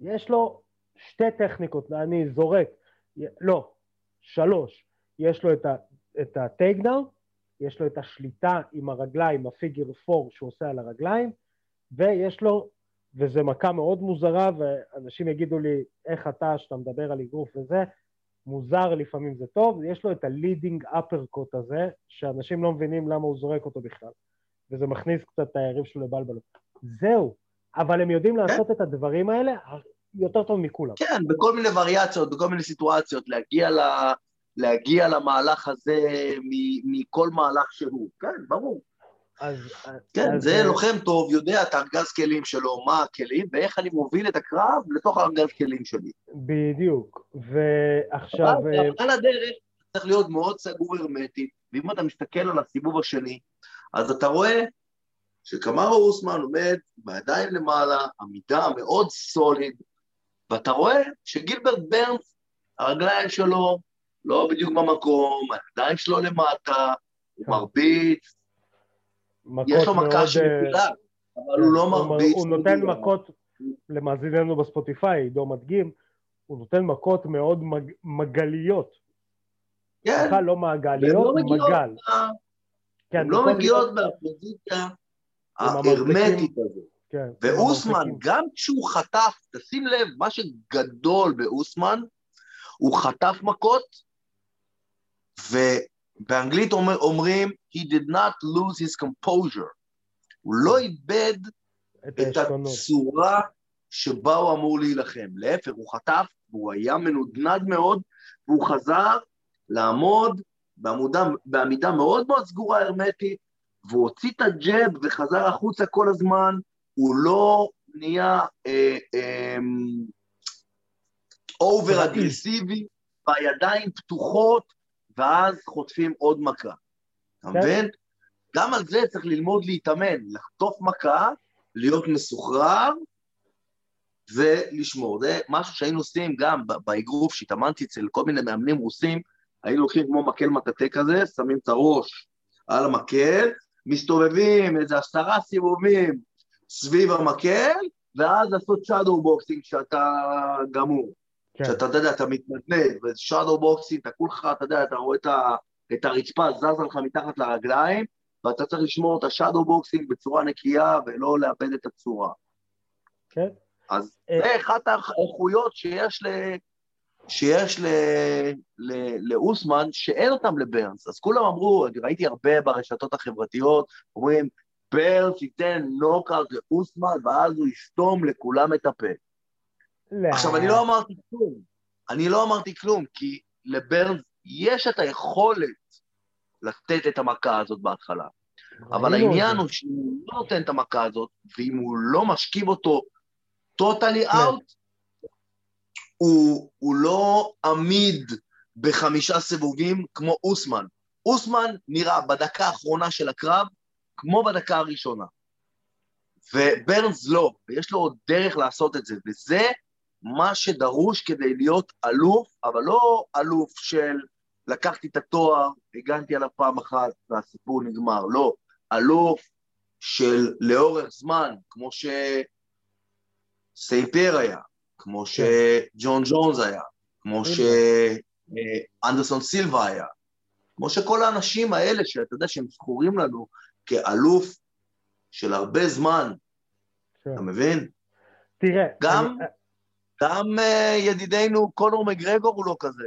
יש לו שתי טכניקות, אני זורק, לא, שלוש, יש לו את ה takedown, יש לו את השליטה עם הרגליים, ה figure four שהוא עושה על הרגליים, ויש לו, וזו מכה מאוד מוזרה, ואנשים יגידו לי, איך אתה, שאתה מדבר על אגרוף וזה, מוזר לפעמים זה טוב, יש לו את ה leading uppercut הזה, שאנשים לא מבינים למה הוא זורק אותו בכלל, וזה מכניס קצת את היריב שלו לבלבלות. זהו, אבל הם יודעים לעשות כן. את הדברים האלה יותר טוב מכולם. כן, בכל מיני וריאציות, בכל מיני סיטואציות, להגיע, ל... להגיע למהלך הזה מכל מהלך שהוא. כן, ברור. אז... כן, אז, זה אה, לוחם טוב, יודע את הארגז כלים שלו, מה הכלים, ואיך אני מוביל את הקרב לתוך הארגז כלים שלי. בדיוק. ועכשיו... אבל אה, על הדרך צריך להיות מאוד סגור הרמטית, ואם אתה מסתכל על הסיבוב השני, אז אתה רואה שקמרו אוסמן עומד בידיים למעלה, עמידה מאוד סוליד, ואתה רואה שגילברט ברנס, הרגליים שלו לא בדיוק במקום, הידיים שלו למטה, הוא כן. מרביץ, יש לו מכה אה, שמפילה, אבל הוא לא הוא מ- מרביץ. הוא נותן מכות, למאזיננו בספוטיפיי, עידו מדגים, הוא נותן מכות מאוד מג- מגליות. כן, סליחה, לא מעגליות, לא מגל. כן, הן לא מגיעות מהפוזיציה ההרמטית הזאת. כן, ואוסמן. גם כשהוא חטף, תשים לב, מה שגדול באוסמן, הוא חטף מכות, ובאנגלית אומר, אומרים, he did not lose his composure. הוא לא איבד את את. הצורה שבה הוא אמור להילחם. להפך, הוא חטף, והוא היה מנודנד מאוד, והוא חזר לעמוד בעמודה, בעמידה מאוד מאוד סגורה הרמטית, והוא הוציא את ה jab וחזר החוצה כל הזמן, הוא לא נהיה אה, אה, over אגרסיבי, והידיים פתוחות, ואז חוטפים עוד מכה. אתה כן. מבין? גם על זה צריך ללמוד להתאמן, לחטוף מכה, להיות מסוחרר ולשמור. זה משהו שהיינו עושים גם באגרוף שהתאמנתי אצל כל מיני מאמנים רוסים, היינו לוקחים כמו מקל מטאטא כזה, שמים את הראש על המקל, מסתובבים איזה עשרה סיבובים סביב המקל, ואז לעשות shadow boxing כשאתה גמור. כן, שאתה, אתה יודע, אתה מתנדנד, ו shadow boxing, אתה כולך, אתה יודע, אתה רואה את, ה, את הרצפה זזה לך מתחת לרגליים, ואתה צריך לשמור את ה shadow boxing בצורה נקייה ולא לאבד את הצורה. כן. אז אה. זה אחת האיכויות שיש ל... שיש ל... ל... לאוסמן, שאין אותם לברנס. אז כולם אמרו, ראיתי הרבה ברשתות החברתיות, אומרים, ברנס ייתן נוקאוט לאוסמן, ואז הוא יסתום לכולם את הפה. לא. עכשיו, אני לא אמרתי כלום. אני לא אמרתי כלום, כי לברנס יש את היכולת לתת את המכה הזאת בהתחלה. אבל העניין. הוא שאם הוא לא נותן את המכה הזאת, ואם הוא לא משכיב אותו טוטלי כן. אאוט, הוא, הוא לא עמיד בחמישה סיבובים כמו אוסמן. אוסמן נראה בדקה האחרונה של הקרב כמו בדקה הראשונה. וברנס לא, ויש לו עוד דרך לעשות את זה, וזה מה שדרוש כדי להיות אלוף, אבל לא אלוף של לקחתי את התואר, הגנתי עליו פעם אחת והסיפור נגמר, לא, אלוף של לאורך זמן, כמו שסייפר היה, כמו שג'ון ג'ונס היה, כמו שאנדרסון סילבה היה, כמו שכל האנשים האלה שאתה יודע שהם זכורים לנו כאלוף של הרבה זמן, כן. אתה מבין? תראה, גם- אני- גם uh, ידידנו קונור מגרגור הוא לא כזה.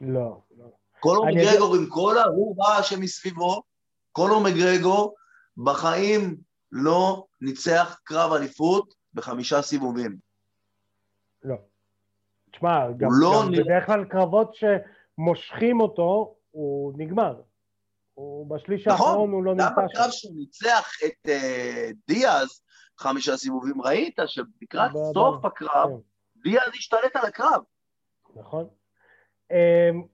לא, לא. קונור מגרגור עם כל ההורבע שמסביבו, קונור מגרגור בחיים לא ניצח קרב אליפות בחמישה סיבובים. לא. תשמע, גם, לא גם נראה- בדרך כלל קרבות שמושכים אותו, הוא נגמר. הוא בשליש נכון, האחרון הוא לא גם נמצא בקרב שם. שהוא ניצח את uh, דיאז חמישה סיבובים, ראית שלקראת סוף הקרב, כן. דיאז השתלט על הקרב. נכון. Um,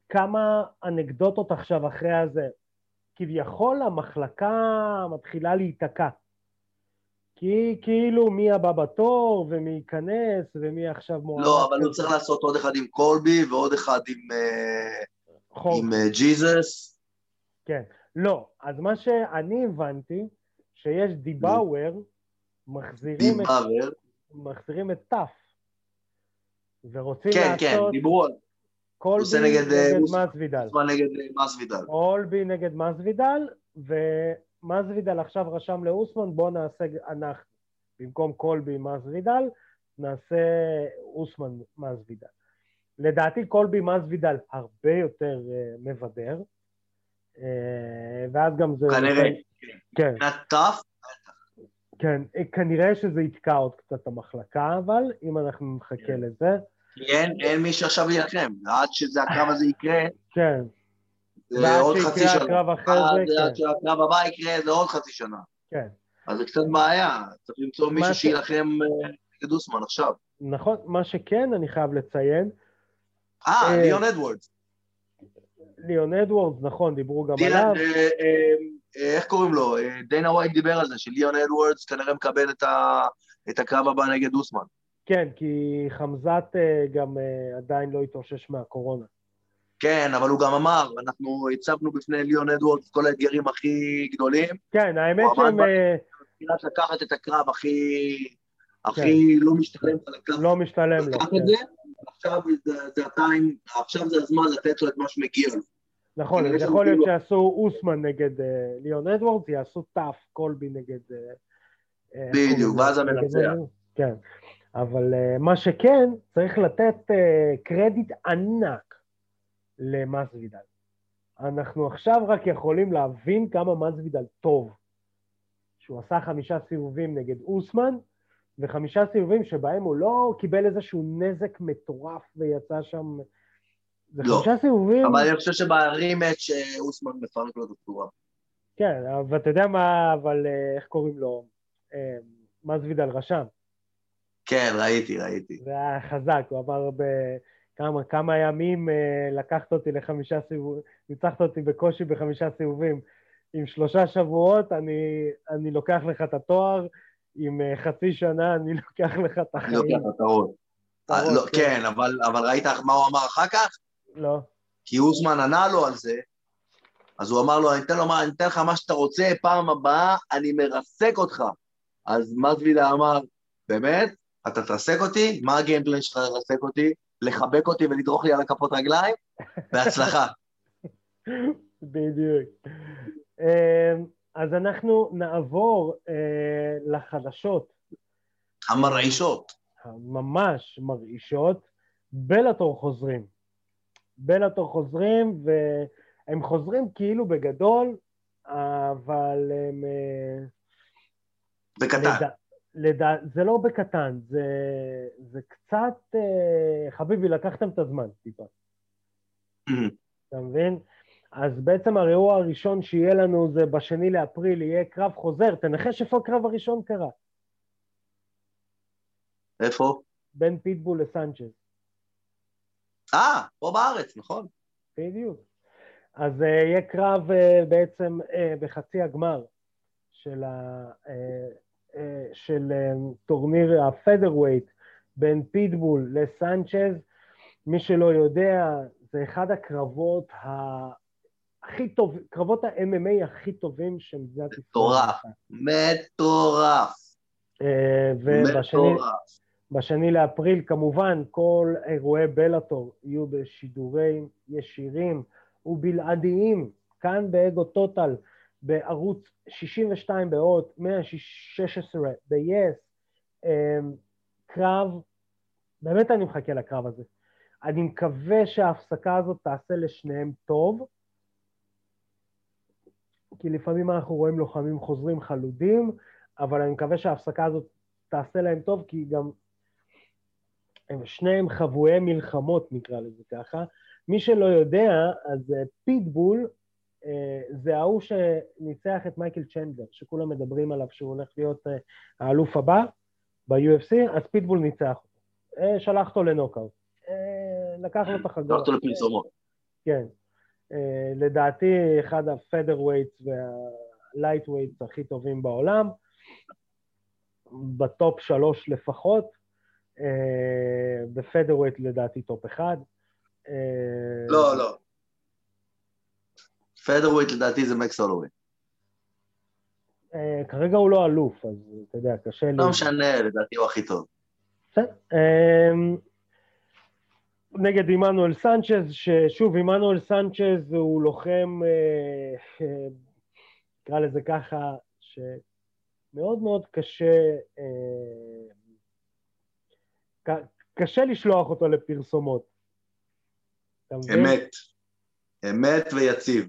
כמה אנקדוטות עכשיו אחרי הזה. כביכול המחלקה מתחילה להיתקע. כי כאילו מי הבא בתור ומי ייכנס ומי עכשיו מועמד. לא, אבל הוא. צריך לעשות עוד אחד עם קולבי ועוד אחד עם, חוק. עם אה, ג'יזוס. כן. לא, אז מה שאני הבנתי, שיש דיבאוור, מחזירים את, דיבאבר. מחזירים את טאף. ורוצים כן, כן, לעשות דיברו על קולבי עושה נגד, אה, נגד. מסוידל. נגד אה, מסוידל. קולבי נגד מסוידל, ומסוידל עכשיו רשם לאוסמן, בוא נעשה אנחנו. במקום קולבי מסוידל, נעשה אוסמן מסוידל. לדעתי קולבי מסוידל הרבה יותר uh, מבדר, ואז גם זה... כנראה. כן, טאף, כן, אה, כנראה שזה יתקע עוד קצת את המחלקה, אבל אם אנחנו נחכה כן. לזה, כי אין, אין מי שעכשיו יילחם. עד שזה הקרב הזה יקרה, כן, זה עוד חצי שנה. הקרב אחרי עד- זה, כן. עד שהקרב הבא יקרה זה עוד חצי שנה. כן. אז זה קצת בעיה, צריך למצוא מישהו ש- שיילחם אה, נגד אוסמן עכשיו. נכון, מה שכן אני חייב לציין, אה, אה, ליאון אדוורדס. ליאון אדוורדס, נכון, דיברו גם דילן, עליו, אה, אה, אה, איך קוראים לו? דיינה ווייט דיבר על זה, שליאון אדוורדס כנראה מקבל את ה- את הקרב הבא נגד אוסמן. כן, כי חמזת גם עדיין לא התאושש מהקורונה. כן, אבל הוא גם אמר, אנחנו הצבנו בפני ליאון אדוורדס כל האתגרים הכי גדולים, כן, האמת הוא שהם אה, רק לקחת את הקרב הכי, הכי לא משתלם לקחת לא משתלם לו. לקח כן. את זה, עכשיו זה- זה ה time, עכשיו זה הזמן לתת לו את מה שמגיע לו. נכון, כנראה אז יכול להיות כאילו- שיעשו אוסמן נגד אה, ליאון אדוורדס, יעשו Tough קולבי נגד... אה, אה, בדיוק? ואז המנצח. כן, אבל מה שכן, צריך לתת קרדיט ענק למסוידל. אנחנו עכשיו רק יכולים להבין כמה מסוידל טוב. שהוא עשה חמישה סיבובים נגד אוסמן, וחמישה סיבובים שבהם הוא לא קיבל איזשהו נזק מטורף ויצא שם... זה לא. חמישה סיבובים... אבל אני חושב שברימץ' אה, אוסמן מפרק לו את הצורה. כן, ואתה יודע מה, אבל אה, איך קוראים לו? אה, מסוידל רשם. כן, ראיתי, ראיתי. זה היה חזק, הוא אמר בכמה כמה ימים אה, לקחת אותי לחמישה סיבובים, ניצחת אותי בקושי בחמישה סיבובים. עם שלושה שבועות אני, אני לוקח לך את התואר, עם אה, חצי שנה אני לוקח לך את אני החיים. לוקח את הראש. אה, לא, כן. כן, אבל אבל ראית מה הוא אמר אחר כך? לא, כי אוסמן ענה לו על זה, אז הוא אמר לו, אני אתן לו אני אתן לך מה שאתה רוצה, פעם הבאה אני מרסק אותך. אז מזווילה אמר, באמת? אתה תרסק אותי? מה הגיימפלן שלך לרסק אותי? לחבק אותי ולדרוך לי על הכפות רגליים? בהצלחה. בדיוק. אה, אז אנחנו נעבור אה, לחדשות המרעישות. הממש מרעישות. בלאטור חוזרים. בלאטור חוזרים, והם חוזרים כאילו בגדול, אבל הם... אה, בקטן. לדע- לדע- זה לא בקטן, זה, זה קצת... אה, חביבי, לקחתם את הזמן טיפה. אתה מבין? אז בעצם האירוע הראשון שיהיה לנו זה בשני לאפריל, יהיה קרב חוזר. תנחש איפה הקרב הראשון קרה? איפה? בין פיטבול לסנצ'ז. אה, פה בארץ, נכון. בדיוק. אז אה, יהיה קרב אה, בעצם אה, בחצי הגמר של, ה, אה, אה, של אה, טורניר ה featherweight בין פיטבול לסנצ'ז. מי שלא יודע, זה אחד הקרבות ה... הכי טוב, קרבות ה-MMA הכי טובים שמדינת ישראל. מטורף. מטורף. ובשני מטורף. בשני לאפריל, כמובן, כל אירועי בלאטור יהיו בשידורים ישירים ובלעדיים, כאן באגו טוטל, בערוץ 62 באות, 116 ב-yes, אמ, קרב, באמת אני מחכה לקרב הזה. אני מקווה שההפסקה הזאת תעשה לשניהם טוב, כי לפעמים אנחנו רואים לוחמים חוזרים חלודים, אבל אני מקווה שההפסקה הזאת תעשה להם טוב, כי גם הם שניהם חביבי מלחמות, נקרא לזה ככה. מי שלא יודע, אז אה, פיטבול אה, זה ההוא שניצח את מייקל צ'נדלר, שכולם מדברים עליו שהוא הולך להיות אה, האלוף הבא ב-UFC, אז פיטבול ניצח אותו. שלח אותו לנוקאוט. לקח לו את החגורה. הלכת לפרסומות. כן. לדעתי, אחד ה featherweights וה lightweights הכי טובים בעולם, בטופ שלוש לפחות, אה, ב featherweight לדעתי top אחד. אה, לא, לא. featherweight לדעתי זה מקס הולווי. אה, כרגע הוא לא אלוף, אז אתה יודע, קשה לי... לא משנה, לדעתי הוא הכי טוב. בסדר. נגד עמנואל סנצ'ז, ששוב, עמנואל סנצ'ז הוא לוחם, נקרא לזה ככה, שמאוד מאוד קשה, קשה לשלוח אותו לפרסומות. אמת. אמת ויציב.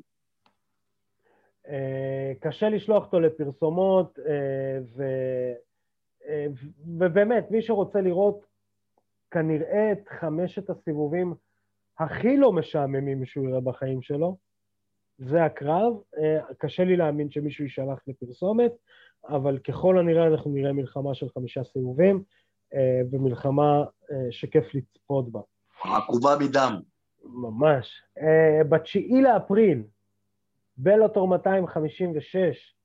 אה, קשה לשלוח אותו לפרסומות, אה, ו... אה, ובאמת, מי שרוצה לראות כנראה את חמשת הסיבובים הכי לא משעממים שהוא יראה בחיים שלו, זה הקרב. קשה לי להאמין שמישהו יישלח לפרסומת, אבל ככל הנראה אנחנו נראה מלחמה של חמישה סיבובים, ומלחמה אה, שכיף לצפות בה. עקובה מדם. ממש. בתשיעי לאפריל, בלוטור 256,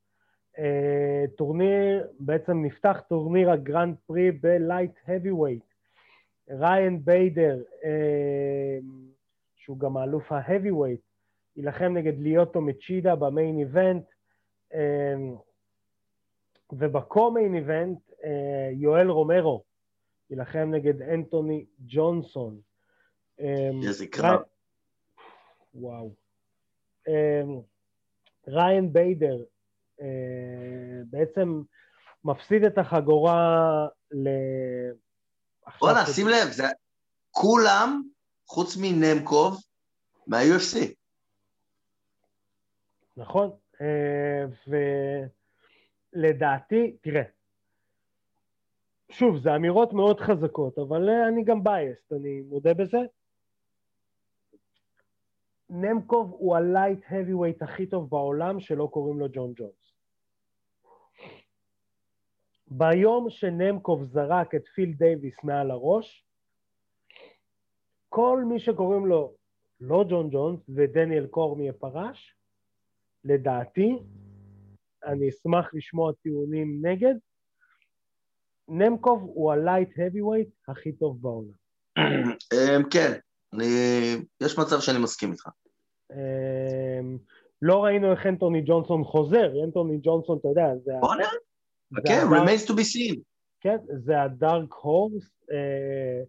טורניר, בעצם נפתח טורניר הגרנד פרי ב light heavyweight. ריין ביידר, שהוא גם האלוף ההאבי ווייט, יילחם נגד ליאוטו מצ'ידה במיין איבנט, ובקו-מיין איבנט אה, יואל רומרו יילחם נגד אנטוני ג'ונסון. אמ, איזה קרב. וואו. אמ, ריין ביידר אה, בעצם מפסיד את החגורה ל... בואנה, שים לב, זה כולם, חוץ מנמקוב, מה-UFC. נכון? אה, ולדעתי, תראה, שוב, זה אמירות מאוד חזקות, אבל אה, אני גם biased, אני מודה בזה. נמקוב הוא ה light heavyweight הכי טוב בעולם שלא קוראים לו ג'ון ג'ונס. ביום שנמקוב זרק את פיל דייוויס מעל הראש, כל מי שקוראים לו לא ג'ון ג'ונס ודניאל קורמי פרש, לדעתי, אני אשמח לשמוע טיעונים נגד, נמקוב הוא ה light heavyweight הכי טוב בעולם. אמ, כן. יש מצב שאני מסכים איתך. אמ, לא ראינו איך אנטוני ג'ונסון חוזר, אנטוני ג'ונסון, אתה יודע, זה... בוא נראה. כן, remains to be seen. כן, זה ה dark horse, אה,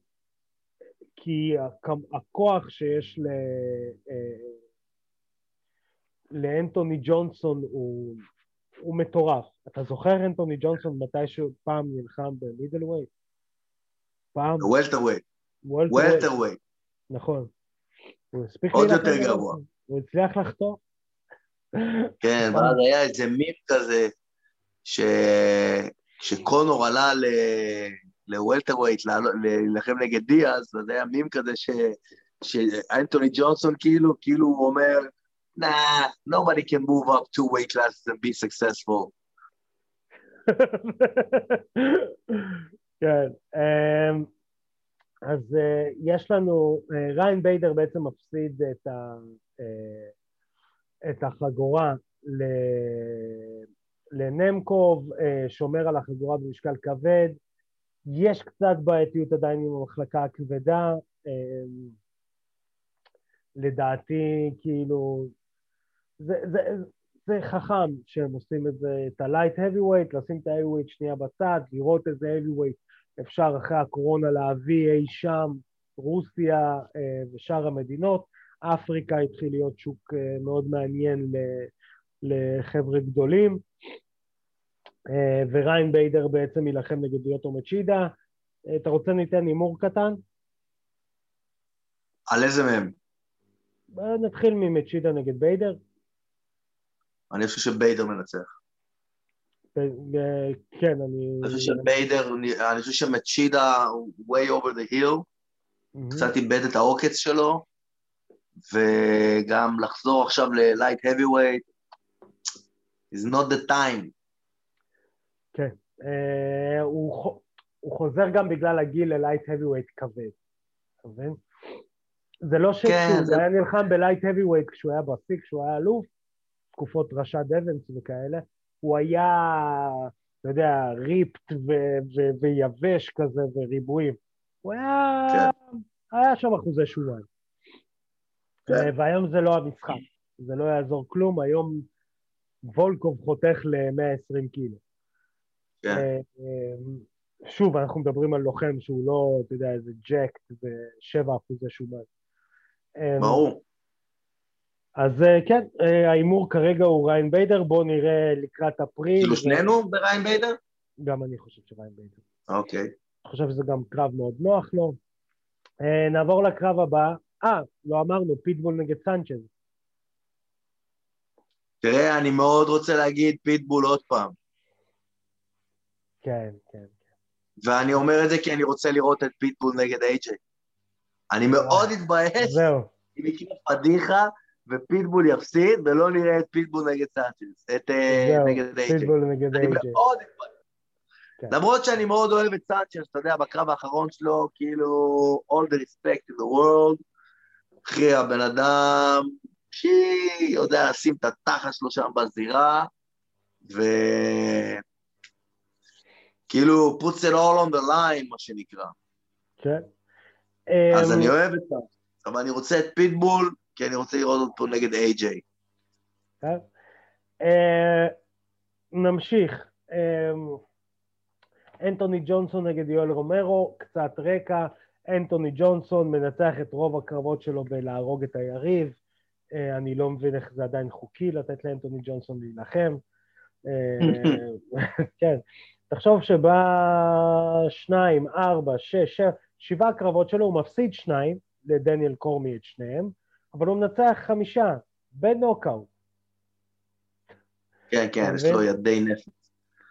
כי הכוח שיש ל... אה, לאנטוני ג'ונסון הוא, הוא מטורף. אתה זוכר אנטוני ג'ונסון מתי שהוא פעם נלחם ב middleweight? פעם? Welterweight. Welterweight. נכון. עוד יותר גרוע. הוא הצליח לחתוך. כן, ואז היה איזה מים כזה, ש... כשקונור עלה לוולטר ווייט להילחם נגד דיאז, אז היה מים כזה ש... שאנטוני ג'ונסון כאילו, כאילו הוא אומר, nah, nobody can move up two weight classes and be successful. כן, אמ, אז אה, יש לנו, אה, ריין ביידר בעצם מפסיד את, ה, אה, את החגורה לנמקוב, שומר על החגורה במשקל כבד, יש קצת בעייתיות עדיין עם המחלקה הכבדה, אמ, לדעתי כאילו זה, זה, זה חכם שהם עושים את זה, את ה-light heavyweight, לשים את ה-heavyweight שנייה בצד, לראות איזה heavyweight אפשר אחרי הקורונה להביא אי שם, רוסיה אה, ושאר המדינות. אפריקה התחיל להיות שוק אה, מאוד מעניין לחבר'ה גדולים. אה, וריין ביידר בעצם יילחם נגד יוטו מצ'ידה. אתה רוצה ניתן הימור קטן? על איזה מהם? נתחיל ממצ'ידה נגד ביידר. אני חושב שביידר מנצח. כן, אני... אני חושב שביידר, אני חושב שמצ'ידה הוא way over the hill, קצת איבד את העוקץ שלו, וגם לחזור עכשיו ל-light heavyweight, is not the time. כן, אה, הוא חוזר גם בגלל הגיל ל-light heavyweight כבד, אתה מבין? זה לא כן, היה נלחם ב-light heavyweight כשהוא היה בפיק, כשהוא היה אלוף, תקופות רשד אבנס וכאלה, הוא היה, אתה יודע, ריפט ו- ו- ויבש כזה וריבועים. הוא היה, כן. היה שם אחוזי שומן. כן. אה, והיום זה לא המשחק, זה לא יעזור כלום, היום וולקוב חותך ל-120 קילו. כן. אה, אה, שוב, אנחנו מדברים על לוחם שהוא לא, אתה יודע, איזה ג'קט ושבע אחוזי שומן. ברור. אז אה, כן, אה, ההימור כרגע הוא ריין ביידר, בואו נראה לקראת אפריל. כאילו שנינו בריין ביידר? גם אני חושב שריין ביידר. אוקיי. אני חושב שזה גם קרב מאוד נוח לו. אה, נעבור לקרב הבא. אה, לא אמרנו, פיטבול נגד סנצ'ז. תראה, אני מאוד רוצה להגיד פיטבול עוד פעם. כן, כן. ואני אומר את זה כי אני רוצה לראות את פיטבול נגד איי-ג'יי. אני מאוד אתבאס. זהו. אם יקרה פדיחה ופיטבול יפסיד, ולא נראה את פיטבול נגד סאנצ'ס, את אה, נגד איי-ג'יי. פיטבול נגד אני איי-ג'יי. מאוד אכפת. כן. למרות שאני מאוד אוהב את סאנצ'ס, אתה יודע, בקרב האחרון שלו, כאילו, all the respect in the world, אחי, הבן אדם, יודע לשים את התחת שלו שם בזירה, ו... כאילו, puts it all on the line, מה שנקרא. כן. אז אמ, אני אוהב את סאנצ'ס, אבל אני רוצה את פיטבול, כי אני רוצה לראות אותו נגד AJ. אה, נמשיך. אמ, אנטוני ג'ונסון נגד יואל רומרו, קצת רקע. אנטוני ג'ונסון מנצח את רוב הקרבות שלו בלהרוג את היריב. אה, אני לא מבין איך זה עדיין חוקי לתת לאנטוני ג'ונסון להילחם. אה, כן. תחשוב שבשניים, ארבע, שש, שבע, שבעה קרבות שלו, הוא מפסיד שניים לדניאל קורמי את שניהם, אבל הוא מנצח חמישה בנוקאוט. כן, כן, יש לו ידי נפש.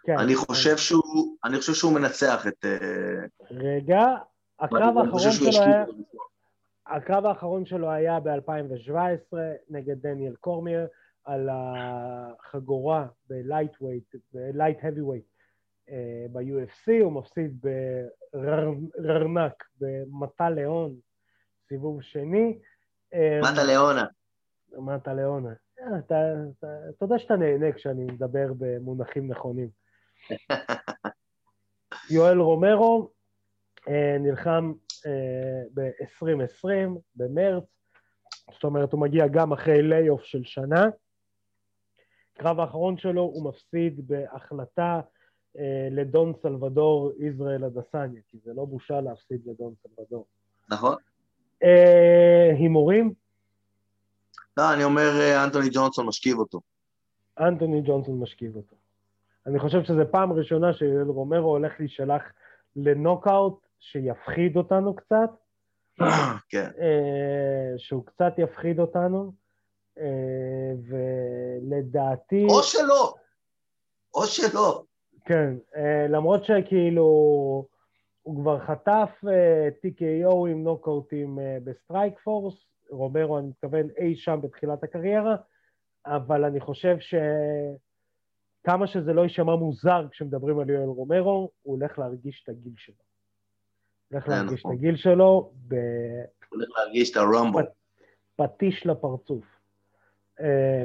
כן. אני חושב שהוא, אני חושב שהוא מנצח את... אה, רגע, הקרב האחרון שלו היה. הקרב האחרון שלו היה ב-2017 נגד דניאל קורמיר על החגורה ב lightweight, ב light heavyweight ב-UFC, הוא מפסיד ב rear naked, ב mata leão, סיבוב שני. אה, mata leão. mata leão. אה, אתה, יודע שאתה נהנה כשאני מדבר במונחים נכונים. יואל רומרו אה, נלחם אה, ב-2020, במרץ, זאת אומרת, הוא מגיע גם אחרי layoff של שנה. קרב האחרון שלו הוא מפסיד בהחלטה אה, לדון סלבדור ישראל אדסניה, כי זה לא בושה להפסיד לדון סלבדור. נכון? אה, הימורים, לא, אני אומר אה, אנטוני ג'ונסון משכיב אותו. אנטוני ג'ונסון משכיב אותו. אני חושב שזו פעם ראשונה שיואל רומרו הולך להישלח לנוקאוט שיפחיד אותנו קצת, כן. אה, שהוא קצת יפחיד אותנו, ולדעתי... או שלא. או שלא. כן, למרות שכאילו כבר חטף אה, TKO עם נוקאוטים אה, ב Strikeforce, רומרו, אני מתכוון אי שם בתחילת הקריירה, אבל אני חושב שכמה שזה לא יישמע מוזר כשמדברים על יואל רומרו, הוא הולך להרגיש את הגיל שלו. הולך להרגיש את נכון. הגיל שלו הולך להרגיש את הרמבו. בפטיש לפרצוף. אה,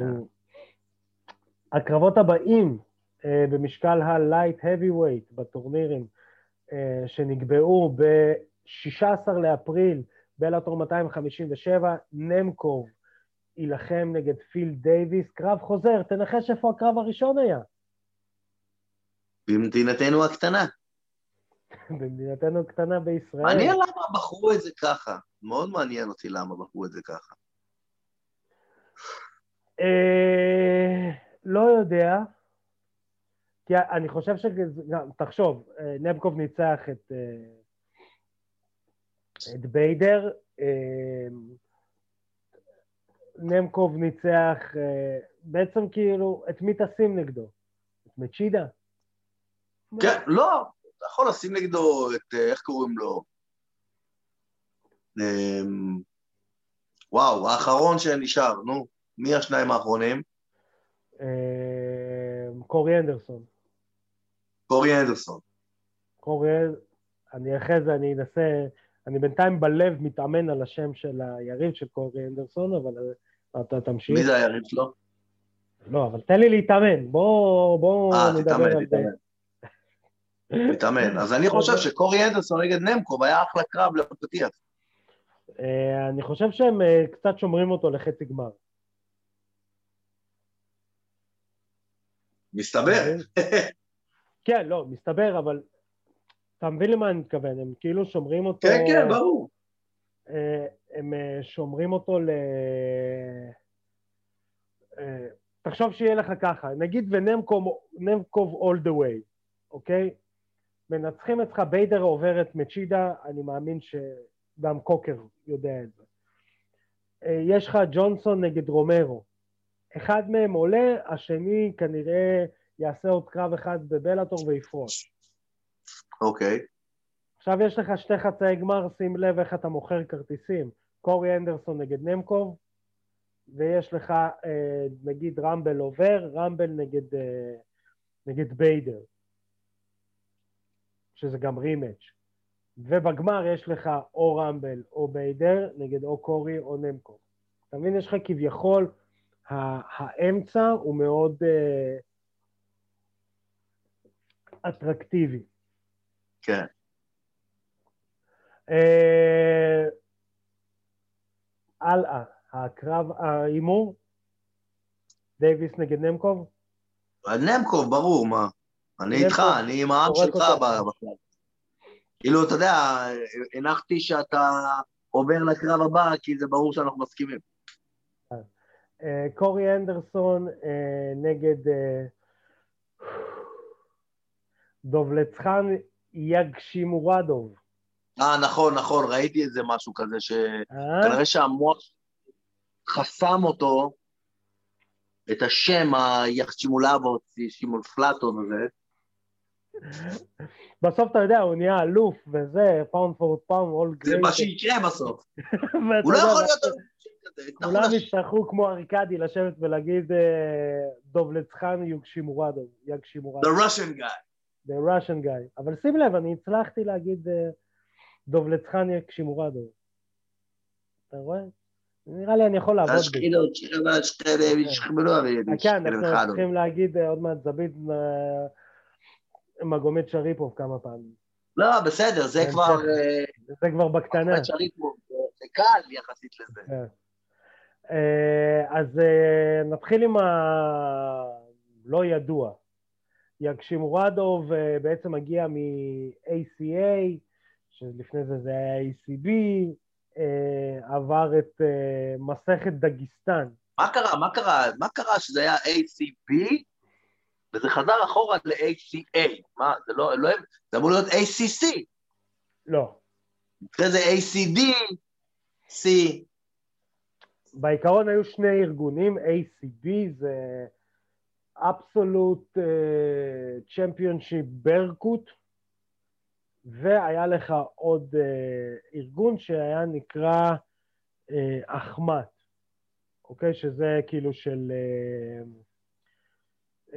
הקרבות הבאים במשקל ה-Light Heavyweight בטורנירים שנקבעו ב-16 לאפריל בלאטור 257, נמקוב יילחם נגד פיל דייוויס, קרב חוזר, תנחש איפה הקרב הראשון היה, במדינתנו הקטנה. במדינתנו הקטנה בישראל. מעניין למה בחרו את זה ככה. מאוד מעניין אותי למה בחרו את זה ככה. אה, לא יודע, כי אני חושב שגם, תחשוב, אה, נמקוב ניצח את, אה, את ביידר, אה, נמקוב ניצח, בעצם כאילו, את מי תשים נגדו? את מצ'ידה? כן, לא, אתה יכול לשים נגדו את, איך קוראים לו? וואו, האחרון שנשאר, נו, מי השניים האחרונים? קורי אנדרסון. קורי אנדרסון. קורי, אני אחרי זה, אני אנסה, אני בינתיים בלב מתאמן על השם של היריב של קורי אנדרסון, אבל אה, אתה תמשיך. מי זה היריב שלו? לא, אבל תן לי להתאמן, בוא, בוא אה, נדבר תתאמן, על זה. תתאמן. מתאמן. אז אני חושב שקורי אנדרסון נגד נמקוב היה אחלה קרב לפתיח. אה, אני חושב שהם קצת שומרים אותו לחצי גמר. מסתבר. כן, לא, מסתבר, אבל אתה מבין למה אני מתכוון, הם כאילו שומרים אותו... כן, כן, ברור. אה, הם אה, שומרים אותו ל... אה, תחשוב שיהיה לך ככה, נגיד ונמקוב all the way, אוקיי? מנצחים אצלך, ביידר עובר את מצ'ידה, אני מאמין שגם קוקר יודע את זה. יש לך ג'ונסון נגד רומרו. אחד מהם עולה, השני כנראה יעשה עוד קרב אחד בבלאטור ויפרוש. אוקיי. עכשיו יש לך שתי חצאי גמר, שים לב איך אתה מוכר כרטיסים. קורי אנדרסון נגד נמקוב, ויש לך אה, נגיד רמבל עובר, רמבל נגד, אה, נגד ביידר, שזה גם רימץ'. ובגמר יש לך או רמבל או ביידר נגד או קורי או נמקו. אתה מבין? יש לך כביכול, האמצע הוא מאוד uh, אטרקטיבי. כן. הלאה, הקרב, ההימור? דייוויס נגד נמקוב? נמקוב, ברור, מה. אני איתך, אני עם העם שלך בכלל. כאילו, אתה יודע, הנחתי שאתה עובר לקרב הבא, כי זה ברור שאנחנו מסכימים. אה, קורי אנדרסון אה, נגד אה, דובלטז'אן יגשימורדוב. אה, נכון, נכון, ראיתי איזה משהו כזה, שכנראה שהמוח חסם אותו, את השם היחשימולבו, שימולפלטון הזה. בסוף אתה יודע, הוא נהיה אלוף וזה, pound for pound, all great. זה מה שיקרה בסוף. הוא לא יכול להיות... כולם יצטרכו כמו ארקדי לשבת ולהגיד אה, דובלצחן יוגשימורדו, יגשימורדו. The Russian guy. The Russian guy. אבל שים לב, אני הצלחתי להגיד אה, דובלצחן יגשימורדו. אתה רואה? נראה לי אני יכול לעבוד בזה. כן, אנחנו צריכים להגיד אה, עוד מעט זביד מגומד שריפוב כמה פעמים. לא, בסדר, זה כבר... זה כבר בקטנה. זה קל יחסית לזה. כן. אה, אז אה, נתחיל עם הלא ידוע. יגשימורדוב אה, בעצם מגיע מ-ACA, שלפני זה זה היה ACB, עבר את מסכת דגיסטן. מה קרה? מה קרה? מה קרה שזה היה ACB וזה חזר אחורה ל-ACA? מה, זה לא, לא, זה אמור להיות ACC. לא. אחרי זה ACD, C, בעיקרון היו שני ארגונים, ACB זה Absolute Championship ברקוט, והיה לך עוד uh, ארגון שהיה נקרא uh, אחמ"ת, אוקיי? שזה כאילו של... Uh, uh,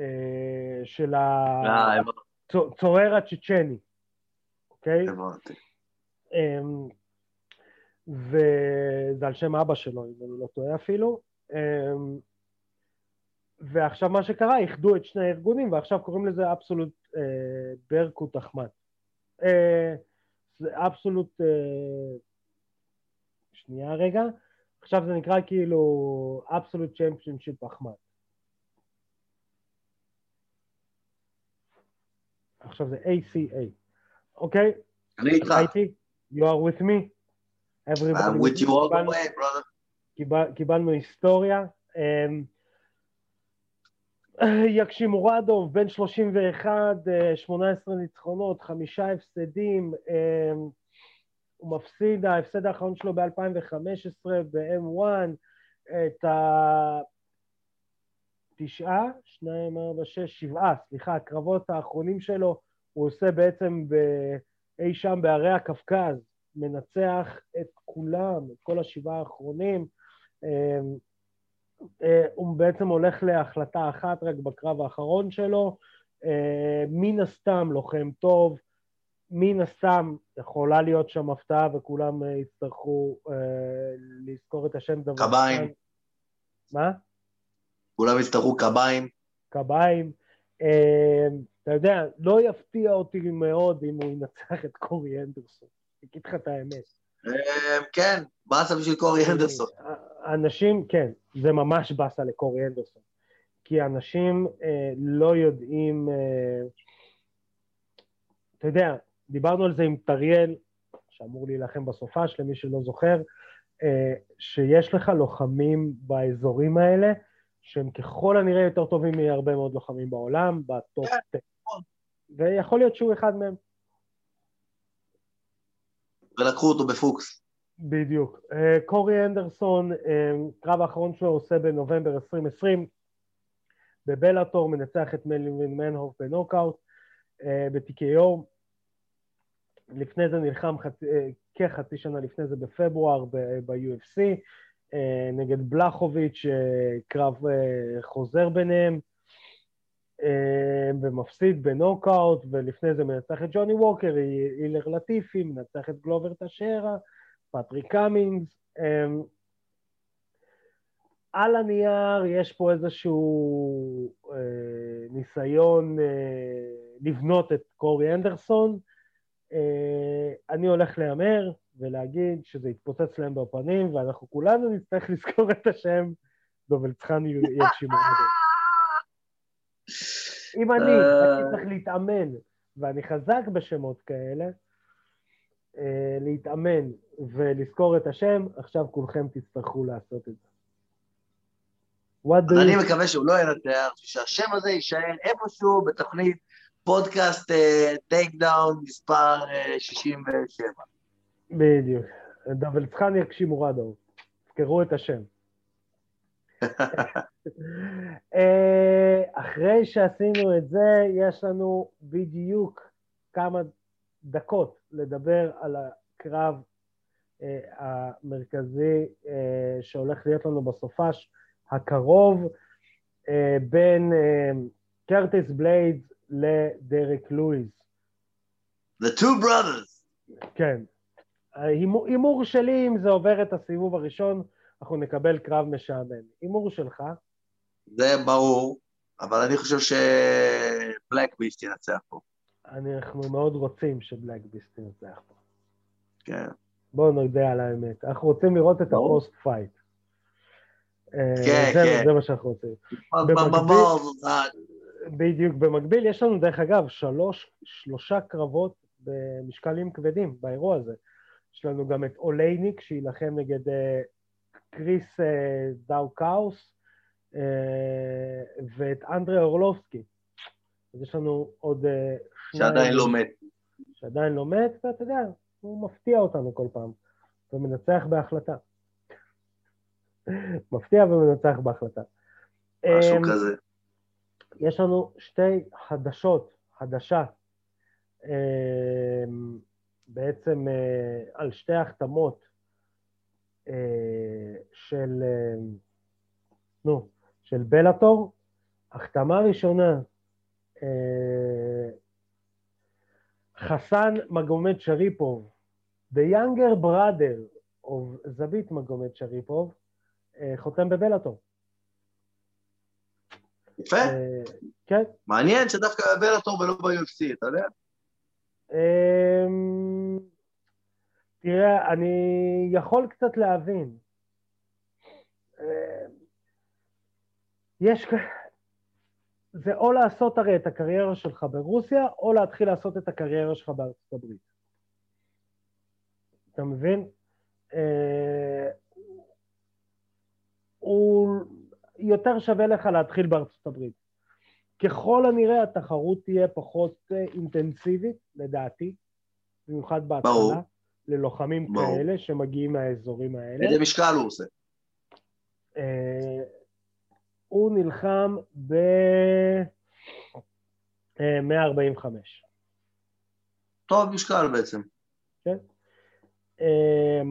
של הצורר הצ'צ'ני, אוקיי? הבנתי. Um, וזה על שם אבא שלו, אם אני לא טועה אפילו. אמ, ועכשיו מה שקרה, איחדו את שני הארגונים, ועכשיו קוראים לזה אבסולוט אה, ברקוט אחמד. אה, זה אבסולוט... אה, שנייה רגע. עכשיו זה נקרא כאילו אבסולוט צ'מפיונשיפ אחמד. עכשיו זה ACA, אוקיי? אני איתך. You are with me? I'm with you all the way, brother. קיבלנו היסטוריה. אמ, יקשימורדוב, בן 31, 18 ניצחונות, חמישה הפסדים. אמ, הוא מפסיד, ההפסד האחרון שלו ב-2015 ב-M1, את התשעה, שניים, ארבע, שש, שבעה, סליחה, הקרבות האחרונים שלו הוא עושה בעצם אי שם בערי הקווקז, מנצח את כולם, את כל השבעה האחרונים. אה, הוא בעצם הולך להחלטה אחת רק בקרב האחרון שלו. אה, מן הסתם לוחם טוב, מן הסתם יכולה להיות שם הפתעה וכולם אה, יצטרכו לזכור את השם דבר. קביים. מה? כולם יצטרכו קביים. קביים. אתה יודע, לא יפתיע אותי מאוד אם הוא ינצח את קורי אנדרסון. אגיד לך את האמת. אמ, כן, באסה בשביל קורי אנדרסון. אנשים, כן, זה ממש באסה לקורי אנדרסון. כי אנשים אה, לא יודעים, אה, אתה יודע, דיברנו על זה עם טריאל, שאמור להילחם בסופש, למי שלא זוכר, אה, שיש לך לוחמים באזורים האלה, שהם ככל הנראה יותר טובים מהרבה מאוד לוחמים בעולם, ב top 10. כן, נכון. ויכול להיות שהוא אחד מהם. ולקחו אותו בפוקס. בדיוק. אה, קורי אנדרסון, אה, קרב האחרון שלו עושה בנובמבר 2020, בבלאטור מנצח את מלווין מנהוף בנוקאוט, אה, ב-TKO. לפני זה נלחם חצי, כחצי שנה לפני זה בפברואר ב-UFC. נגד בלחוביץ', קרב חוזר ביניהם, ומפסיד בנוקאוט, ולפני זה מנצח את ג'וני ווקר, אילר לטיפי, מנצח את גלובר טשיירה, פטריק קאמינס. אה, על הנייר יש פה איזשהו אה, ניסיון אה, לבנות את קורי אנדרסון. אה, אני הולך להמר ולהגיד שזה יתפוצץ להם בפנים, ואנחנו כולנו נצטרך לזכור את השם דובלצחן יגשימו. אם אני. הייתי צריך להתאמן, ואני חזק בשמות כאלה, להתאמן ולזכור את השם, עכשיו כולכם תצטרכו לעשות את זה. אז אני. מקווה שהוא לא ינצח, שהשם הזה יישאר איפשהו בתוכנית פודקאסט טייק דאון מספר אה, 67. בדיוק. דובלטז'אן יגשימורדוב. תזכרו את השם. אה, אחרי שעשינו את זה, יש לנו בדיוק כמה דקות לדבר על הקרב אה, המרכזי אה, שהולך להיות לנו בסופש הקרוב אה, בין אה, קרטיס בליידס לדרק לואיס. The two brothers. כן. הימור שלי, אם זה עובר את הסיבוב הראשון, אנחנו נקבל קרב משעמם. הימור שלך, זה ברור, אבל אני חושב שבלק ביסט ינצח פה. אנחנו מאוד רוצים ש Black Beast ינצח פה. כן. בואו נודה על האמת. אנחנו רוצים לראות את. ה post-fight. אה, כן, זה, כן. זה מה שאנחנו רוצים. בדיוק. במקביל, יש לנו, דרך אגב, שלוש, שלושה קרבות במשקלים כבדים באירוע הזה. יש לנו גם את אולייניק, שיילחם נגד אה, קריס אה, דאו-קאוס, אה, ואת אנדרי אורלובסקי. אז יש לנו עוד. שעדיין לא מת. שעדיין לא מת, ואתה יודע, הוא מפתיע אותנו כל פעם, ומנצח בהחלטה. מפתיע ומנצח בהחלטה. משהו אמ, כזה. יש לנו שתי חדשות, חדשה, אמ, בעצם אה, על שתי החתמות אה, של, אה, נו, של בלאטור. החתמה ראשונה, חסן מגומד שריפוב, the younger brother of זבית מגומד שריפוב, אה, חותם בבלאטור. יפה. אה, כן. מעניין שדווקא בבלאטור ולא ב-UFC, אתה יודע? אמ, תראה, אני יכול קצת להבין. אמ, יש... זה או לעשות הרי את הקריירה שלך ברוסיה, או להתחיל לעשות את הקריירה שלך בארצות הברית. אתה מבין? אה, הוא יותר שווה לך להתחיל בארצות הברית. ככל הנראה התחרות תהיה פחות אה, אינטנסיבית, לדעתי, במיוחד בהתחלה, ברור. ללוחמים ברור. כאלה שמגיעים מהאזורים האלה. איזה משקל הוא עושה? אה, הוא נלחם ב... אה, 145. טוב משקל בעצם. אה,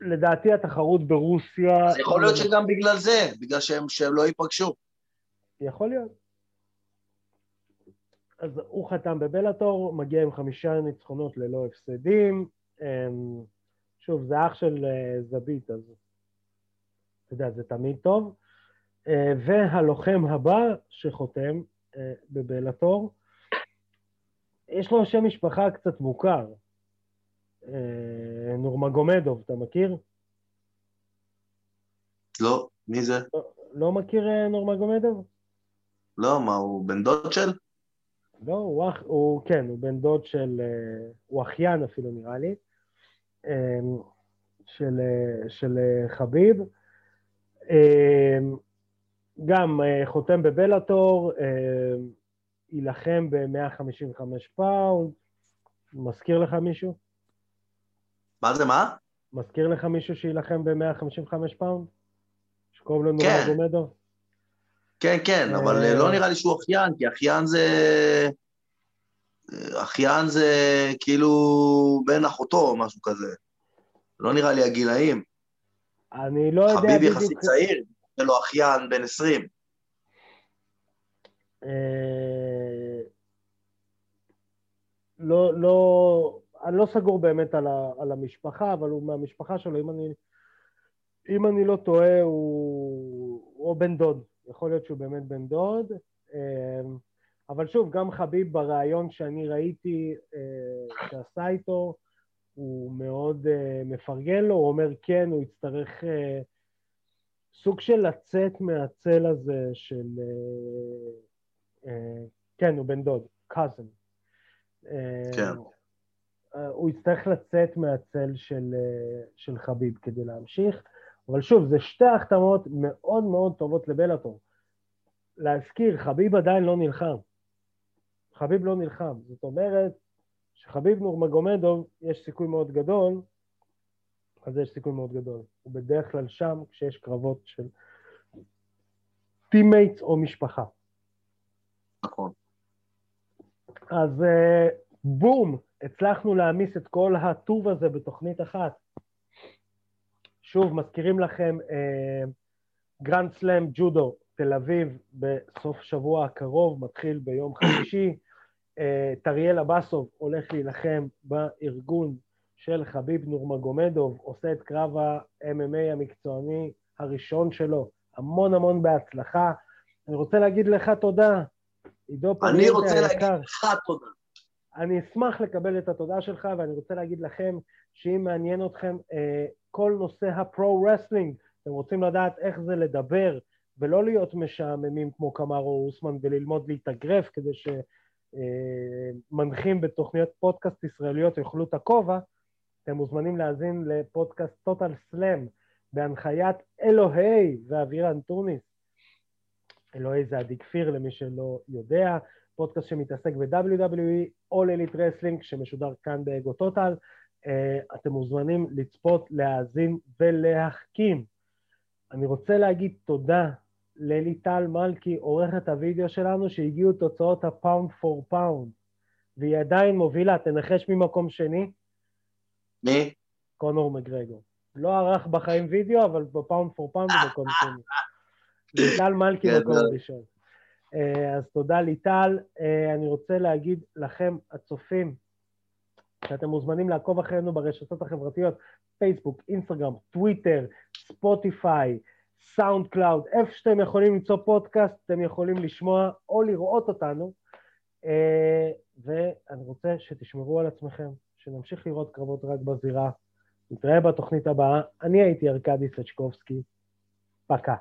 לדעתי התחרות ברוסיה... אז יכול להיות שגם בגלל זה, בגלל שהם שהם לא ייפגשו. יכול להיות. אז הוא חתם בבלאטור, מגיע עם חמישה ניצחונות ללא הפסדים. שוב, זה אח של אה, זבית, אז אתה יודע, זה תמיד טוב. אה, והלוחם הבא שחותם אה, בבלאטור, יש לו שם משפחה קצת מוכר. אה, נורמגומדוב, אתה מכיר? לא, מי זה? לא, לא מכיר נורמגומדוב? לא, מה, הוא בן דוד של? לא, הוא, אח, הוא כן, הוא בן דוד של, הוא אחיין אפילו נראה לי, של, של חביב. גם אה, חותם בבלאטור, אה, יילחם ב-155 pound. מזכיר לך מישהו? מה זה, מה? מזכיר לך מישהו שיילחם ב-155 pound? שקוראים לו כן. נורמגומדוב? כן, כן, אבל אה, לא נראה לי שהוא אחיין, כי אחיין זה... אחיין זה כאילו בן אחותו או משהו כזה. לא נראה לי הגילאים. אני לא יודע חביב יחסית צעיר, זה לו אחיין בן 20. אה, לא, לא, אני לא סגור באמת על, ה, על המשפחה, אבל הוא מהמשפחה שלו, אם אני, אם אני לא טועה, הוא, הוא בן דוד. יכול להיות שהוא באמת בן דוד. אה, אבל שוב, גם חביב בריאיון שאני ראיתי אה, שעשה איתו, הוא מאוד מפרגן לו, הוא אומר כן, הוא יצטרך סוג של לצאת מהצל הזה של... Uh, uh, כן, הוא בן דוד. Uh, כן. Uh, הוא יצטרך לצאת מהצל של, של חביב כדי להמשיך, אבל שוב, זה שתי החתמות מאוד מאוד טובות לבלאטור. להזכיר, חביב עדיין לא נלחם. חביב לא נלחם. זאת אומרת, שחביב נורמגומדוב יש סיכוי מאוד גדול, אז יש סיכוי מאוד גדול. הוא בדרך כלל שם כשיש קרבות של teammates או משפחה. נכון. אז uh, בום, הצלחנו להעמיס את כל הטוב הזה בתוכנית אחת. שוב, מזכירים לכם, גרנד סלאם ג'ודו, תל אביב, בסוף שבוע הקרוב, מתחיל ביום חמישי. טריאל אבסוב הולך להילחם בארגון של חביב נורמגומדוב, עושה את קרב ה-MMA המקצועני הראשון שלו. המון המון בהצלחה. אני רוצה להגיד לך תודה, עידו פריאנטה אני רוצה להגיד לך תודה. אני אשמח לקבל את התודה שלך, ואני רוצה להגיד לכם שאם מעניין אתכם אה, כל נושא ה pro wrestling, אתם רוצים לדעת איך זה לדבר ולא להיות משעממים כמו קמארו אוסמן וללמוד להתאגרף כדי ש... אה, בתוכניות פודקאסט ישראליות יאכלו את הכובע, אתם מוזמנים להאזין לפודקאסט טוטל סלאם בהנחיית אלוהי ואבירן טוניס. אלוהי זה עדי כפיר למי שלא יודע, פודקאסט שמתעסק ב-WWE, All Elite Wrestling, שמשודר כאן באגו טוטל. אה, אתם מוזמנים לצפות, להאזין ולהחכים. אני רוצה להגיד תודה לליטל מלכי, עורכת הוידאו שלנו, שהגיעו תוצאות ה pound for pound, והיא עדיין מובילה, תנחש ממקום שני? מי? קונור מגרגור. לא ערך בחיים וידאו, אבל ב pound for pound הוא מקום שני. ליטל מלכי מקום ראשון. אה, אז תודה ליטל. אה, אני רוצה להגיד לכם, הצופים, שאתם מוזמנים לעקוב אחרינו ברשתות החברתיות, פייסבוק, אינסטגרם, טוויטר, ספוטיפיי, סאונד קלאוד, איפה שאתם יכולים למצוא פודקאסט, אתם יכולים לשמוע או לראות אותנו. אה, ואני רוצה שתשמרו על עצמכם, שנמשיך לראות קרבות רק בזירה. נתראה בתוכנית הבאה. אני הייתי ארכדי סצ'קובסקי. פקה.